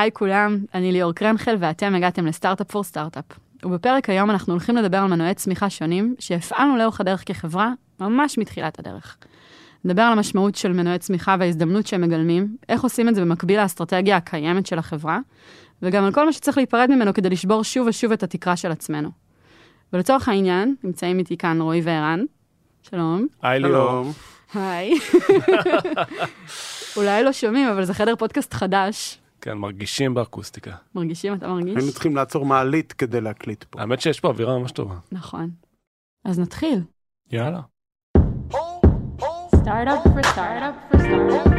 היי כולם, אני ליאור קרנחל ואתם הגעתם לסטארט-אפ פור סטארט-אפ. ובפרק היום אנחנו הולכים לדבר על מנועי צמיחה שונים שהפעלנו לאורך הדרך כחברה, ממש מתחילת הדרך. נדבר על המשמעות של מנועי צמיחה וההזדמנות שהם מגלמים, איך עושים את זה במקביל לאסטרטגיה הקיימת של החברה, וגם על כל מה שצריך להיפרד ממנו כדי לשבור שוב ושוב את התקרה של עצמנו. ולצורך העניין, נמצאים איתי כאן רועי וערן. שלום. היי ליאור. היי. אולי לא שומעים, אבל זה חדר פודקאסט חדש. כן, מרגישים באקוסטיקה. מרגישים, אתה מרגיש? היינו צריכים לעצור מעלית כדי להקליט פה. האמת שיש פה אווירה ממש טובה. נכון. אז נתחיל. יאללה. Startup for startup for startup.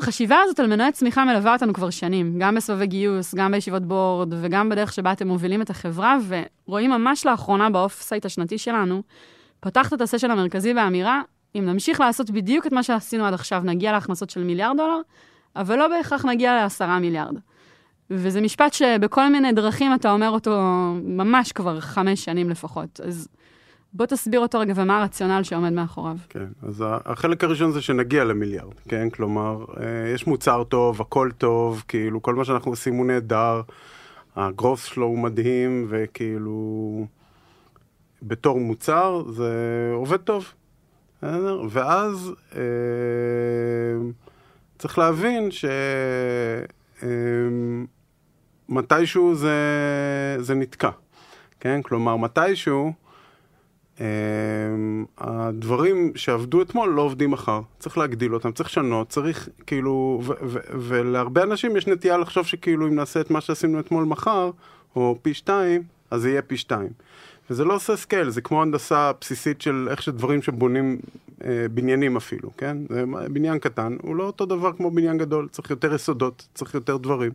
החשיבה הזאת על מנועי צמיחה מלווה אותנו כבר שנים, גם בסבבי גיוס, גם בישיבות board וגם בדרך שבה אתם מובילים את החברה, ורואים ממש לאחרונה ב offsite השנתי שלנו, פתחת את הסשן המרכזי באמירה, אם נמשיך לעשות בדיוק את מה שעשינו עד עכשיו, נגיע להכנסות של מיליארד דולר, אבל לא בהכרח נגיע לעשרה מיליארד. וזה משפט שבכל מיני דרכים אתה אומר אותו ממש כבר חמש שנים לפחות. אז בוא תסביר אותו רגע ומה הרציונל שעומד מאחוריו. כן, אז החלק הראשון זה שנגיע למיליארד, כן? כלומר, אה, יש מוצר טוב, הכל טוב, כאילו, כל מה שאנחנו עושים הוא נהדר, הגרוס שלו הוא מדהים, וכאילו, בתור מוצר זה עובד טוב. ואז אה, צריך להבין ש... אה, מתישהו זה, זה נתקע, כן? כלומר, מתישהו הדברים שעבדו אתמול לא עובדים מחר. צריך להגדיל אותם, צריך לשנות, צריך כאילו... ולהרבה אנשים יש נטייה לחשוב שכאילו אם נעשה את מה שעשינו אתמול מחר, או פי שתיים, אז זה יהיה פי שתיים. וזה לא עושה scale, זה כמו הנדסה בסיסית של איך שדברים שבונים אה, בניינים אפילו, כן? זה בניין קטן, הוא לא אותו דבר כמו בניין גדול, צריך יותר יסודות, צריך יותר דברים.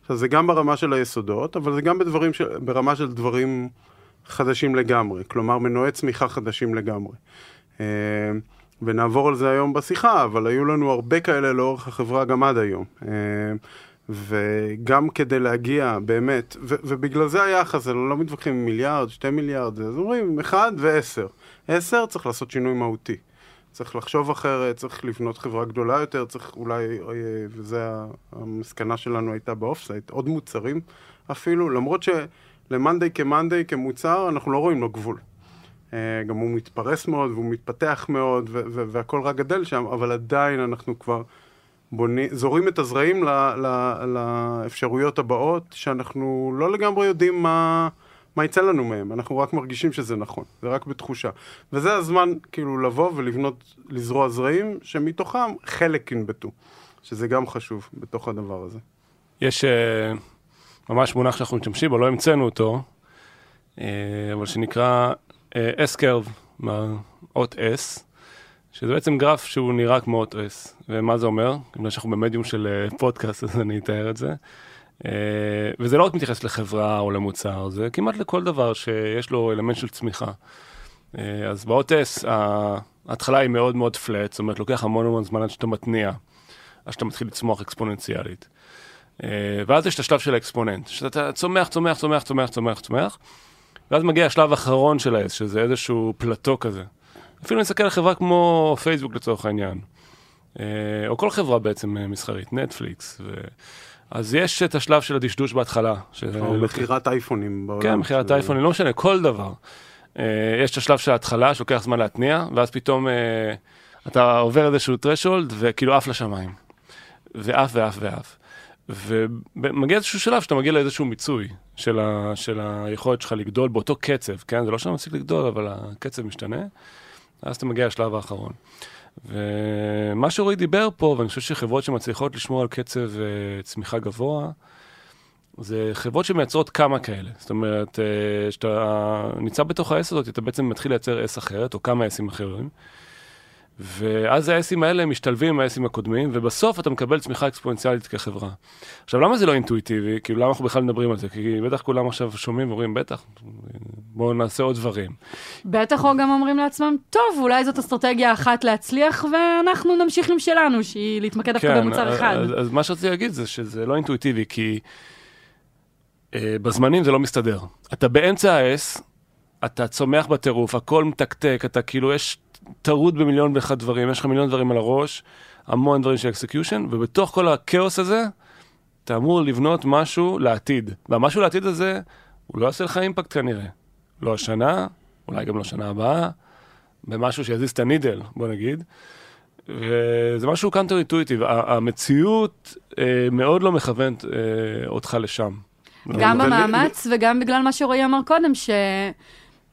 עכשיו זה גם ברמה של היסודות, אבל זה גם בדברים של, ברמה של דברים חדשים לגמרי, כלומר מנועי צמיחה חדשים לגמרי. אה, ונעבור על זה היום בשיחה, אבל היו לנו הרבה כאלה לאורך החברה גם עד היום. אה, וגם כדי להגיע באמת, ו- ובגלל זה היחס, לא מתווכחים עם מיליארד, שתי מיליארד, אז אומרים אחד ועשר. עשר צריך לעשות שינוי מהותי. צריך לחשוב אחרת, צריך לבנות חברה גדולה יותר, צריך אולי, וזה המסקנה שלנו הייתה באופסייט, עוד מוצרים אפילו, למרות שלמאנדיי כמאנדיי כמוצר, אנחנו לא רואים לו גבול. גם הוא מתפרס מאוד והוא מתפתח מאוד והכל רק גדל שם, אבל עדיין אנחנו כבר בוני, זורים את הזרעים לאפשרויות הבאות, שאנחנו לא לגמרי יודעים מה, מה יצא לנו מהם, אנחנו רק מרגישים שזה נכון, זה רק בתחושה. וזה הזמן כאילו לבוא ולבנות, לזרוע זרעים, שמתוכם חלק ינבטו, שזה גם חשוב בתוך הדבר הזה. יש uh, ממש מונח שאנחנו משתמשים בו, לא המצאנו אותו, uh, אבל שנקרא uh, S-Curve, מהאות S. שזה בעצם גרף שהוא נראה כמו אות S. ומה זה אומר? בגלל שאנחנו במדיום של פודקאסט, אז אני אתאר את זה. וזה לא רק מתייחס לחברה או למוצר, זה כמעט לכל דבר שיש לו אלמנט של צמיחה. אז באות S, ההתחלה היא מאוד מאוד פלט, זאת אומרת, לוקח המון המון זמן עד שאתה מתניע, עד שאתה מתחיל לצמוח אקספוננציאלית. ואז יש את השלב של האקספוננט, שאתה צומח, צומח, צומח, צומח, צומח, צומח, ואז מגיע השלב האחרון של ה-S, שזה איזשהו פלטו כזה. אפילו נסתכל על חברה כמו פייסבוק לצורך העניין, או כל חברה בעצם מסחרית, נטפליקס. ו... אז יש את השלב של הדשדוש בהתחלה. או מכירת אייפונים בעולם. כן, מכירת ש... אייפונים, לא משנה, כל דבר. יש את השלב של ההתחלה, שלוקח זמן להתניע, ואז פתאום אתה עובר איזשהו threshold, וכאילו עף לשמיים. ועף ועף ועף. ומגיע איזשהו שלב שאתה מגיע לאיזשהו מיצוי של, ה... של היכולת שלך לגדול באותו קצב, כן? זה לא שאתה מפסיק לגדול, אבל הקצב משתנה. אז אתה מגיע לשלב האחרון. ומה שאורי דיבר פה, ואני חושב שחברות שמצליחות לשמור על קצב uh, צמיחה גבוה, זה חברות שמייצרות כמה כאלה. זאת אומרת, כשאתה uh, נמצא בתוך ה-S הזאת, אתה בעצם מתחיל לייצר S אחרת, או כמה Sים אחרים. ואז ה-Sים האלה משתלבים עם ה-Sים הקודמים, ובסוף אתה מקבל צמיחה אקספוננציאלית כחברה. עכשיו, למה זה לא אינטואיטיבי? כאילו, למה אנחנו בכלל מדברים על זה? כי בטח כולם עכשיו שומעים ואומרים, בטח, בואו נעשה עוד דברים. בטח או גם אומרים לעצמם, טוב, אולי זאת אסטרטגיה אחת להצליח, ואנחנו נמשיך עם שלנו, שהיא להתמקד דווקא כן, במוצר אחד. אז, אז מה שרציתי להגיד זה שזה לא אינטואיטיבי, כי אה, בזמנים זה לא מסתדר. אתה באמצע ה-S, אתה צומח בטירוף, הכל מתקתק, אתה כאילו, יש טרוד במיליון ואחד דברים, יש לך מיליון דברים על הראש, המון דברים של execution, ובתוך כל הכאוס הזה, אתה אמור לבנות משהו לעתיד. והמשהו לעתיד הזה, הוא לא יעשה לך impact כנראה. לא השנה, אולי גם לא שנה הבאה, במשהו שיזיז את ה needle, בוא נגיד. וזה משהו קאנטר אינטואיטיב. המציאות אה, מאוד לא מכוונת אה, אותך לשם. גם במאמץ וגם בגלל מה שרועי אמר קודם,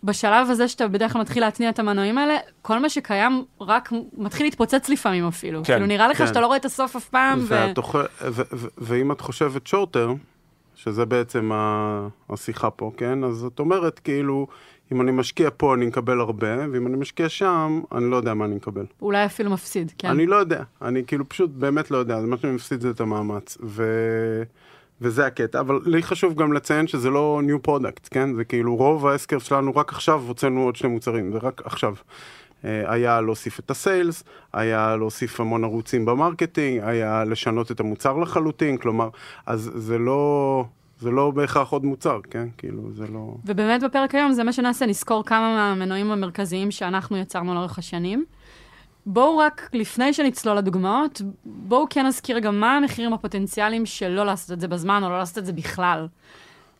שבשלב הזה שאתה בדרך כלל מתחיל להתניע את המנועים האלה, כל מה שקיים רק מתחיל להתפוצץ לפעמים אפילו. כן, כאילו נראה לך כן. שאתה לא רואה את הסוף אף פעם, ו... ואת אוכל- ו- ו- ואם את חושבת שורטר, שזה בעצם ה- השיחה פה, כן? אז את אומרת, כאילו, אם אני משקיע פה אני מקבל הרבה, ואם אני משקיע שם, אני לא יודע מה אני מקבל. אולי אפילו מפסיד, כן. אני לא יודע, אני כאילו פשוט באמת לא יודע, אז מה שאני מפסיד זה את המאמץ. ו... וזה הקטע, אבל לי חשוב גם לציין שזה לא new product, כן? זה כאילו רוב ה S curve שלנו, רק עכשיו הוצאנו עוד שני מוצרים, זה רק עכשיו. אה, היה להוסיף את ה sales, היה להוסיף המון ערוצים ב marketing, היה לשנות את המוצר לחלוטין, כלומר, אז זה לא, זה לא בהכרח עוד מוצר, כן? כאילו, זה לא... ובאמת בפרק היום זה מה שנעשה, נסקור כמה מהמנועים המרכזיים שאנחנו יצרנו לאורך השנים. בואו רק, לפני שנצלול לדוגמאות, בואו כן נזכיר גם מה המחירים הפוטנציאליים של לא לעשות את זה בזמן, או לא לעשות את זה בכלל.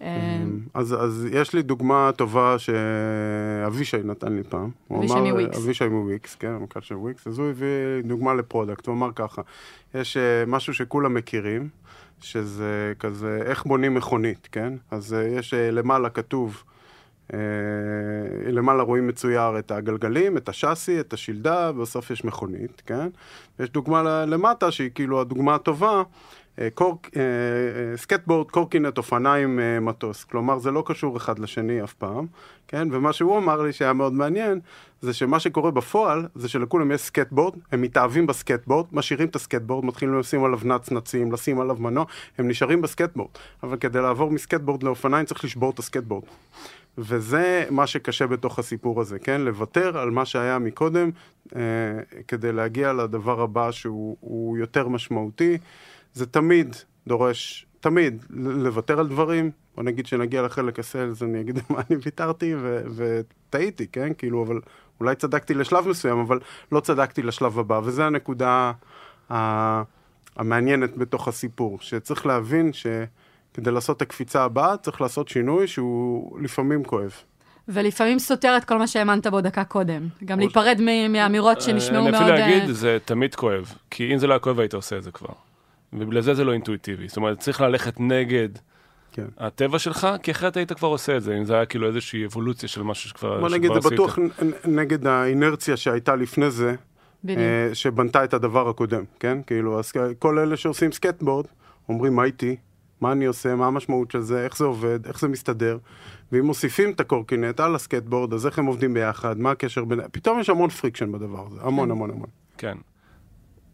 אה, אז, אז יש לי דוגמה טובה שאבישי נתן לי פעם. אבישי מוויקס. אבישי מוויקס, כן, המנכ"ל של וויקס. אז הוא הביא דוגמה ל product, הוא אמר ככה, יש אה, משהו שכולם מכירים, שזה כזה, איך בונים מכונית, כן? אז אה, יש אה, למעלה כתוב, למעלה רואים מצויר את הגלגלים, את השאסי, את השלדה, ובסוף יש מכונית, כן? יש דוגמה למטה שהיא כאילו הדוגמה הטובה, אה, קורק, אה, סקטבורד, קורקינט, אופניים, מטוס. כלומר, זה לא קשור אחד לשני אף פעם, כן? ומה שהוא אמר לי שהיה מאוד מעניין, זה שמה שקורה בפועל, זה שלכולם יש סקטבורד, הם מתאהבים בסקטבורד, משאירים את הסקטבורד, מתחילים לשים עליו נצנצים, לשים עליו מנוע, הם נשארים בסקטבורד. אבל כדי לעבור מסקטבורד לאופניים צריך לשבור את הסקטבורד. וזה מה שקשה בתוך הסיפור הזה, כן? לוותר על מה שהיה מקודם, אה, כדי להגיע לדבר הבא שהוא הוא יותר משמעותי. זה תמיד דורש, תמיד, לוותר על דברים. בוא נגיד שנגיע לחלק ה sales, אני אגיד מה אני ויתרתי וטעיתי, כן? כאילו, אבל אולי צדקתי לשלב מסוים, אבל לא צדקתי לשלב הבא, וזו הנקודה ה- המעניינת בתוך הסיפור, שצריך להבין שכדי לעשות את הקפיצה הבאה, צריך לעשות שינוי שהוא לפעמים כואב. ולפעמים סותר את כל מה שהאמנת בו דקה קודם. גם להיפרד מ- מאמירות שנשמעו אני מאוד... אפילו אה, להגיד, זה תמיד כואב. כי אם זה לא היה כואב, היית עושה את זה כבר. ובגלל זה זה לא אינטואיטיבי. זאת אומרת, צריך ללכת נגד כן. הטבע שלך, כי אחרת היית כבר עושה את זה. אם זה היה כאילו איזושהי אבולוציה של משהו שכבר בוא נגיד, זה. בטוח נגד האינרציה שהייתה לפני זה, בדיוק. אה, שבנתה את הדבר הקודם, כן? כאילו, אז כל אלה שעושים סקטבורד, אומרים מה איתי, מה אני עושה, מה המשמעות של זה, איך זה עובד, איך זה מסתדר, ואם מוסיפים את הקורקינט על הסקטבורד, אז איך הם עובדים ביחד, מה הקשר בין... פתאום יש המון friction בדבר הזה, המון כן. המון המון. כן.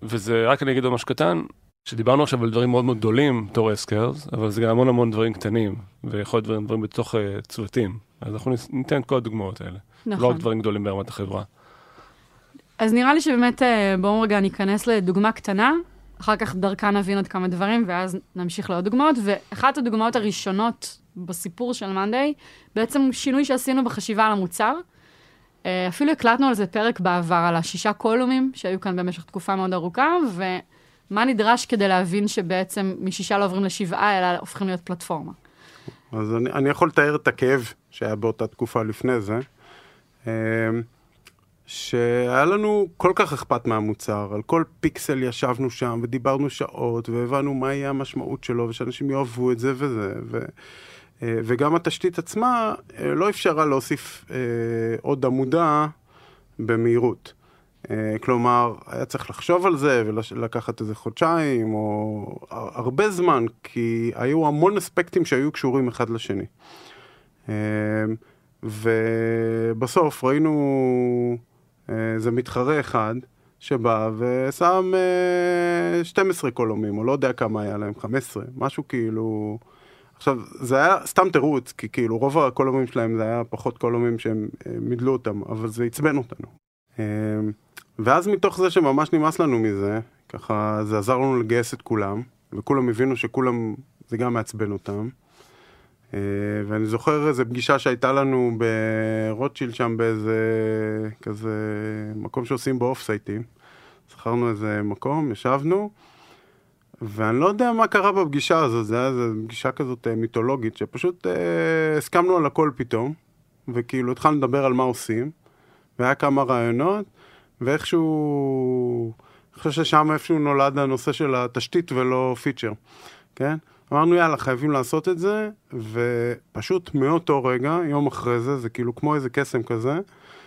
וזה, רק אני אגיד עוד משהו קטן, שדיברנו עכשיו על דברים מאוד מאוד גדולים בתור S curves, אבל זה גם המון המון דברים קטנים, ויכול להיות דברים, דברים בתוך uh, צוותים. אז אנחנו ניתן את כל הדוגמאות האלה. לא נכון. רק דברים גדולים ברמת החברה. אז נראה לי שבאמת, אה, בואו רגע ניכנס לדוגמה קטנה, אחר כך דרכה נבין עוד כמה דברים, ואז נמשיך לעוד דוגמאות. ואחת הדוגמאות הראשונות בסיפור של מאנדיי, בעצם שינוי שעשינו בחשיבה על המוצר. אה, אפילו הקלטנו על זה פרק בעבר, על השישה קולומים שהיו כאן במשך תקופה מאוד ארוכה, ומה נדרש כדי להבין שבעצם משישה לא עוברים לשבעה, אלא הופכים להיות פלטפורמה. אז אני, אני יכול לתאר את הכאב שהיה באותה תקופה לפני זה, אמ, שהיה לנו כל כך אכפת מהמוצר, על כל פיקסל ישבנו שם ודיברנו שעות והבנו מה יהיה המשמעות שלו ושאנשים יאהבו את זה וזה, ו, אה, וגם התשתית עצמה אה, לא אפשרה להוסיף אה, עוד עמודה במהירות. כלומר, היה צריך לחשוב על זה ולקחת איזה חודשיים או הרבה זמן, כי היו המון אספקטים שהיו קשורים אחד לשני. ובסוף ראינו אה, איזה מתחרה אחד שבא ושם אה, 12 קולומים, או לא יודע כמה היה להם, 15, משהו כאילו... עכשיו, זה היה סתם תירוץ, כי כאילו רוב הקולומים שלהם זה היה פחות קולומים שהם אה, מידלו אותם, אבל זה עצבן אותנו. אה, ואז מתוך זה שממש נמאס לנו מזה, ככה זה עזר לנו לגייס את כולם, וכולם הבינו שכולם, זה גם מעצבן אותם. אה, ואני זוכר איזה פגישה שהייתה לנו ברוטשילד שם באיזה כזה מקום שעושים בו אוף סייטים. זכרנו איזה מקום, ישבנו, ואני לא יודע מה קרה בפגישה הזאת, זה היה איזו פגישה כזאת אה, מיתולוגית, שפשוט אה, הסכמנו על הכל פתאום, וכאילו התחלנו לדבר על מה עושים, והיה כמה רעיונות, ואיכשהו, אני חושב ששם איפשהו נולד הנושא של התשתית ולא פיצ'ר, כן? אמרנו יאללה חייבים לעשות את זה, ופשוט מאותו רגע, יום אחרי זה, זה כאילו כמו איזה קסם כזה,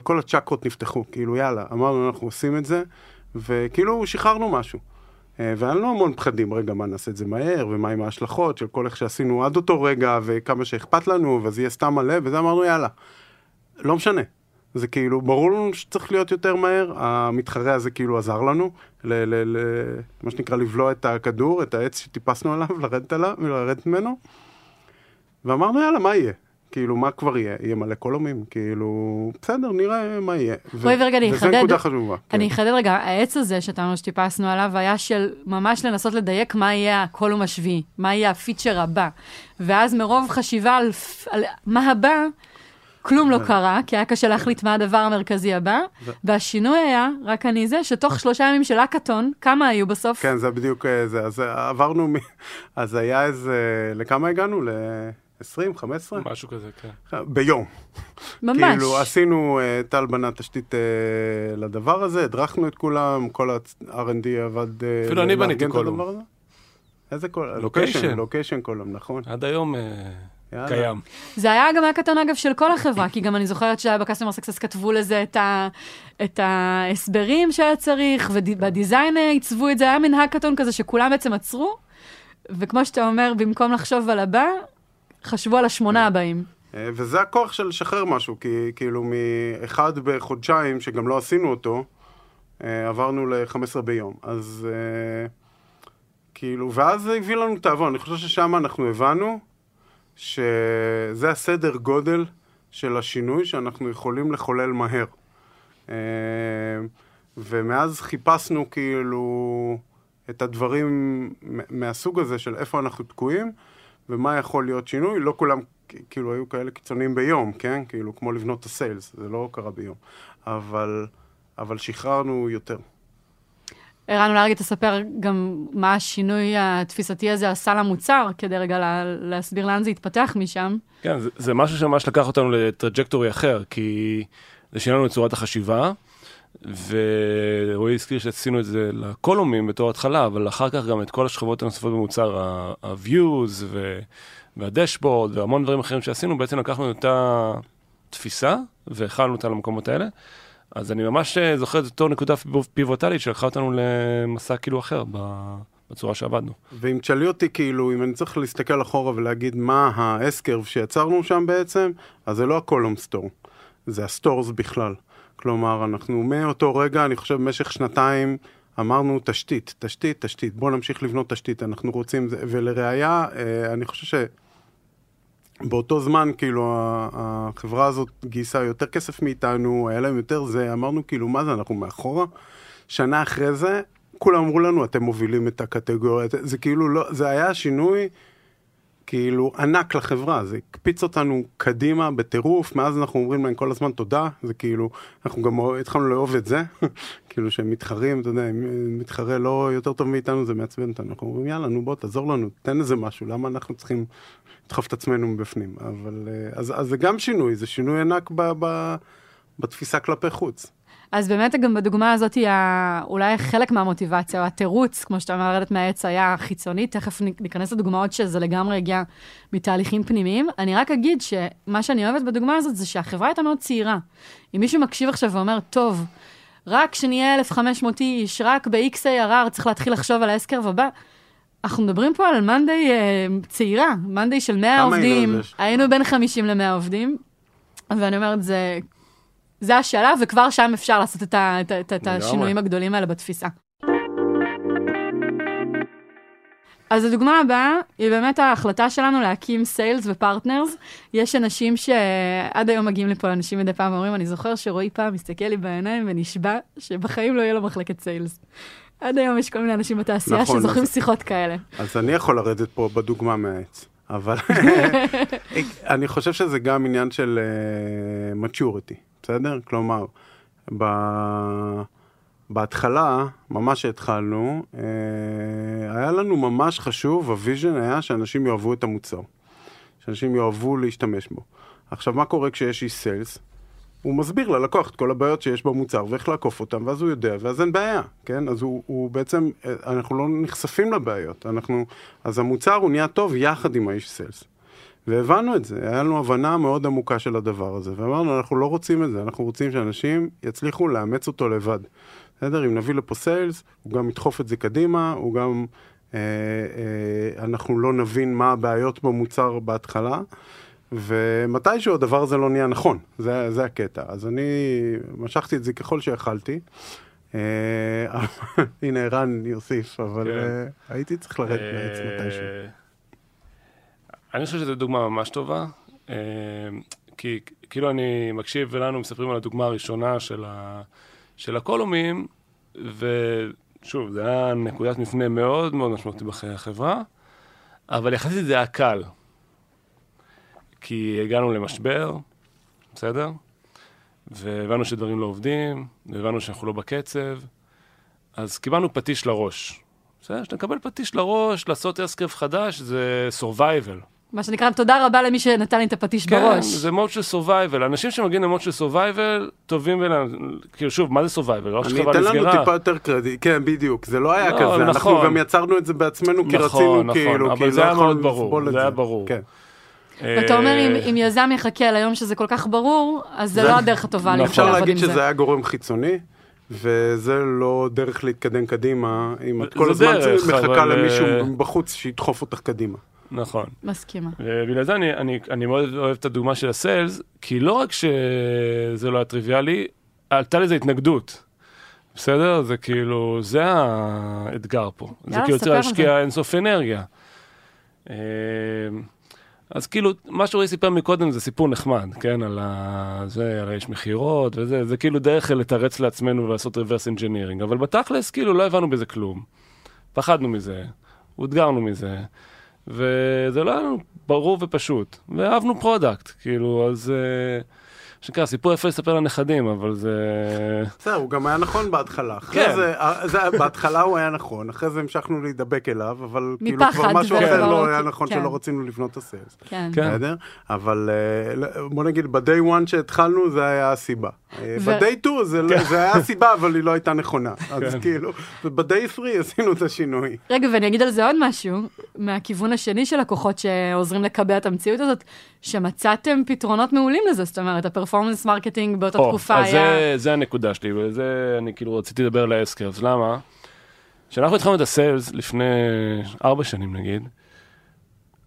כל הצ'קרות נפתחו, כאילו יאללה, אמרנו אנחנו עושים את זה, וכאילו שחררנו משהו. אה, והיה לנו המון פחדים, רגע, מה נעשה את זה מהר, ומה עם ההשלכות של כל איך שעשינו עד אותו רגע, וכמה שאכפת לנו, וזה יהיה סתם מלא, וזה אמרנו יאללה, לא משנה. זה כאילו, ברור לנו שצריך להיות יותר מהר, המתחרה הזה כאילו עזר לנו, ל, ל, ל, מה שנקרא לבלוע את הכדור, את העץ שטיפסנו עליו, לרדת עליו, לרדת ממנו, ואמרנו יאללה, מה יהיה? כאילו, מה כבר יהיה? יהיה מלא קולומים? כאילו, בסדר, נראה מה יהיה. בואי ורגע, אני אחדד. וזו נקודה חשובה. כן. אני אחדד רגע, העץ הזה שאתה אומר שטיפסנו עליו, היה של ממש לנסות לדייק מה יהיה הקולום השביעי, מה יהיה הפיצ'ר הבא. ואז מרוב חשיבה על, על מה הבא, כלום לא קרה, כי היה קשה להחליט מה הדבר המרכזי הבא, והשינוי היה, רק אני זה, שתוך שלושה ימים של האקתון, כמה היו בסוף? כן, זה בדיוק אה, זה. אז אה, עברנו, מ... אז היה איזה, לכמה הגענו? ל... 20, 15? משהו כזה, כן. ביום. ממש. כאילו, עשינו, אה, טל בנה תשתית אה, לדבר הזה, הדרכנו את כולם, כל ה-R&D עבד... אה, אפילו אני בניתי קולום. איזה column? location. location column, נכון. עד היום אה, יאללה. קיים. זה היה גם האקתון, אגב, של כל החברה, כי גם אני זוכרת שהיה ב customer success כתבו לזה את, ה, את ההסברים שהיה צריך, וב design עיצבו את זה, היה מין האקתון כזה שכולם בעצם עצרו, וכמו שאתה אומר, במקום לחשוב על הבא, חשבו על השמונה הבאים. אה, וזה הכוח של לשחרר משהו, כי כאילו מאחד בחודשיים, שגם לא עשינו אותו, אה, עברנו ל-15 ביום. אז אה, כאילו, ואז זה הביא לנו תאבון. אני חושב ששם אנחנו הבנו שזה הסדר גודל של השינוי שאנחנו יכולים לחולל מהר. אה, ומאז חיפשנו כאילו את הדברים מהסוג הזה של איפה אנחנו תקועים ומה יכול להיות שינוי. לא כולם כאילו היו כאלה קיצוניים ביום, כן? כאילו כמו לבנות את הסיילס, זה לא קרה ביום. אבל, אבל שחררנו יותר. ערן, אולי רגע תספר גם מה השינוי התפיסתי הזה עשה למוצר, כדי רגע לה, להסביר לאן זה התפתח משם. כן, זה, זה משהו שממש לקח אותנו ל trajectory אחר, כי זה שינה לנו את צורת החשיבה, ורועי הזכיר שעשינו את זה לקולומים בתור התחלה, אבל אחר כך גם את כל השכבות הנוספות במוצר, ה-views ו- וה dashboard והמון דברים אחרים שעשינו, בעצם לקחנו את אותה תפיסה והכלנו אותה למקומות האלה. אז אני ממש אה, זוכר את אותו נקודה פיבוטלית שלקחה אותנו למסע כאילו אחר בצורה שעבדנו. ואם תשאלי אותי, כאילו, אם אני צריך להסתכל אחורה ולהגיד מה ה S curve שיצרנו שם בעצם, אז זה לא ה column store, זה ה stores בכלל. כלומר, אנחנו מאותו רגע, אני חושב, במשך שנתיים אמרנו תשתית, תשתית, תשתית, בואו נמשיך לבנות תשתית, אנחנו רוצים, ולראיה, אה, אני חושב שבאותו זמן, כאילו, החברה הזאת גייסה יותר כסף מאיתנו, היה להם יותר זה, אמרנו, כאילו, מה זה, אנחנו מאחורה? שנה אחרי זה, כולם אמרו לנו, אתם מובילים את הקטגוריה, זה כאילו לא, זה היה שינוי כאילו ענק לחברה, זה הקפיץ אותנו קדימה בטירוף, מאז אנחנו אומרים להם כל הזמן תודה, זה כאילו, אנחנו גם התחלנו לאהוב את זה, כאילו שהם מתחרים, אתה יודע, אם מתחרה לא יותר טוב מאיתנו, זה מעצבן אותנו, אנחנו אומרים יאללה, נו בוא, תעזור לנו, תן איזה משהו, למה אנחנו צריכים לדחוף את עצמנו מבפנים, אבל, אה, אז, אז זה גם שינוי, זה שינוי ענק ב, ב, בתפיסה כלפי חוץ. אז באמת גם בדוגמה הזאת, ה- אולי חלק מהמוטיבציה, או התירוץ, כמו שאתה אומר, לרדת מהעץ היה חיצוני, תכף ניכנס לדוגמאות שזה לגמרי הגיע מתהליכים פנימיים. אני רק אגיד שמה שאני אוהבת בדוגמה הזאת זה שהחברה הייתה מאוד צעירה. אם מישהו מקשיב עכשיו ואומר, טוב, רק כשנהיה 1,500 איש, רק ב-XARR צריך להתחיל לחשוב על האסקרב הבא. אנחנו מדברים פה על monday אה, צעירה, monday של 100 כמה עובדים, היינו בין 50 ל-100 עובדים, ואני אומרת, זה, זה השלב, וכבר שם אפשר לעשות את, ה, את, את, את. השינויים הגדולים האלה בתפיסה. אז הדוגמה הבאה היא באמת ההחלטה שלנו להקים sales ו partners. יש אנשים שעד היום מגיעים לפה אנשים מדי פעם ואומרים, אני זוכר שרועי פעם מסתכל לי בעיניים ונשבע שבחיים לא יהיה לו מחלקת sales. עד היום יש כל מיני אנשים בתעשייה נכון, שזוכרים אז- שיחות כאלה. אז אני יכול לרדת פה בדוגמה מהעץ. אבל אני חושב שזה גם עניין של uh, maturity, בסדר? כלומר, ב... בהתחלה, ממש שהתחלנו, uh, היה לנו ממש חשוב, ה vision היה שאנשים יאהבו את המוצר. שאנשים יאהבו להשתמש בו. עכשיו, מה קורה כשיש איש sales? הוא מסביר ללקוח את כל הבעיות שיש במוצר ואיך לעקוף אותם, ואז הוא יודע, ואז אין בעיה, כן? אז הוא, הוא בעצם, אנחנו לא נחשפים לבעיות, אנחנו, אז המוצר הוא נהיה טוב יחד עם האיש סיילס. והבנו את זה, היה לנו הבנה מאוד עמוקה של הדבר הזה, ואמרנו, אנחנו לא רוצים את זה, אנחנו רוצים שאנשים יצליחו לאמץ אותו לבד. בסדר? אם נביא לפה סיילס, הוא גם ידחוף את זה קדימה, הוא גם, אה, אה, אנחנו לא נבין מה הבעיות במוצר בהתחלה. ומתישהו הדבר הזה לא נהיה נכון, זה, זה הקטע. אז אני משכתי את זה ככל שיכלתי. אה, הנה ערן יוסיף, אבל כן. אה, הייתי צריך לרדת מהעץ מתישהו. אני חושב שזו דוגמה ממש טובה, אה, כי כאילו אני מקשיב ולנו מספרים על הדוגמה הראשונה של, ה, של הקולומים, ושוב, זה היה נקודת מפנה מאוד מאוד משמעותית בחיי החברה, אבל יחסית זה היה קל. כי הגענו למשבר, בסדר? והבנו שדברים לא עובדים, והבנו שאנחנו לא בקצב, אז קיבלנו פטיש לראש. בסדר? כשאתה מקבל פטיש לראש, לעשות אסקרף חדש, זה survival. מה שנקרא, תודה רבה למי שנתן לי את הפטיש כן, בראש. כן, זה מוד של survival. אנשים שמגיעים למוד של survival, טובים ול... כאילו, שוב, מה זה survival? לא אני אתן לנו טיפה יותר קרדיט. כן, בדיוק. זה לא היה לא, כזה. נכון. אנחנו גם יצרנו את זה בעצמנו, כי נכון, רצינו נכון, כאילו, אבל זה לא היה מאוד ברור. זה היה ברור. כן. ואתה אומר, אם, אם יזם יחכה ליום שזה כל כך ברור, אז זה, זה לא הדרך הטובה לבחור לעבוד עם זה. אפשר להגיד שזה היה גורם חיצוני, וזה לא דרך להתקדם קדימה, אם את כל הזמן דרך, מחכה אבל... למישהו בחוץ שידחוף אותך קדימה. נכון. מסכימה. ובגלל זה אני, אני, אני מאוד אוהב את הדוגמה של הסיילס, כי לא רק שזה לא היה טריוויאלי, עלתה לזה התנגדות. בסדר? זה כאילו, זה האתגר פה. זה כאילו צריך להשקיע אינסוף אנרגיה. אה, אז כאילו, מה שרועי סיפר מקודם זה סיפור נחמד, כן? על ה... זה, על האיש מכירות וזה, זה כאילו דרך לתרץ לעצמנו ולעשות reverse engineering, אבל בתכלס, כאילו, לא הבנו בזה כלום. פחדנו מזה, אותגרנו מזה, וזה לא היה לנו ברור ופשוט, ואהבנו product, כאילו, אז... Uh... שנקרא, סיפור יפה לספר לנכדים, אבל זה... בסדר, הוא גם היה נכון בהתחלה. כן. זה, זה, בהתחלה הוא היה נכון, אחרי זה המשכנו להידבק אליו, אבל כאילו כבר משהו אחר לא היה נכון כן. שלא רצינו לבנות את ה sales. כן. כן. בסדר? אבל אה, בוא נגיד, ב-day one שהתחלנו, זה היה הסיבה. אה, ב-day 2 זה, לא- זה היה הסיבה, אבל היא לא הייתה נכונה. אז כן. כאילו, וב-day 3 עשינו את השינוי. רגע, ואני אגיד על זה עוד משהו, מהכיוון השני של לקוחות שעוזרים לקבע את המציאות הזאת, שמצאתם פתרונות מעולים לזה, זאת אומרת, ה performance marketing באותה או, תקופה אז היה... זה, זה הנקודה שלי, וזה אני כאילו רציתי לדבר על ה S-curves, למה? כשאנחנו התחלנו את ה sales לפני ארבע שנים נגיד,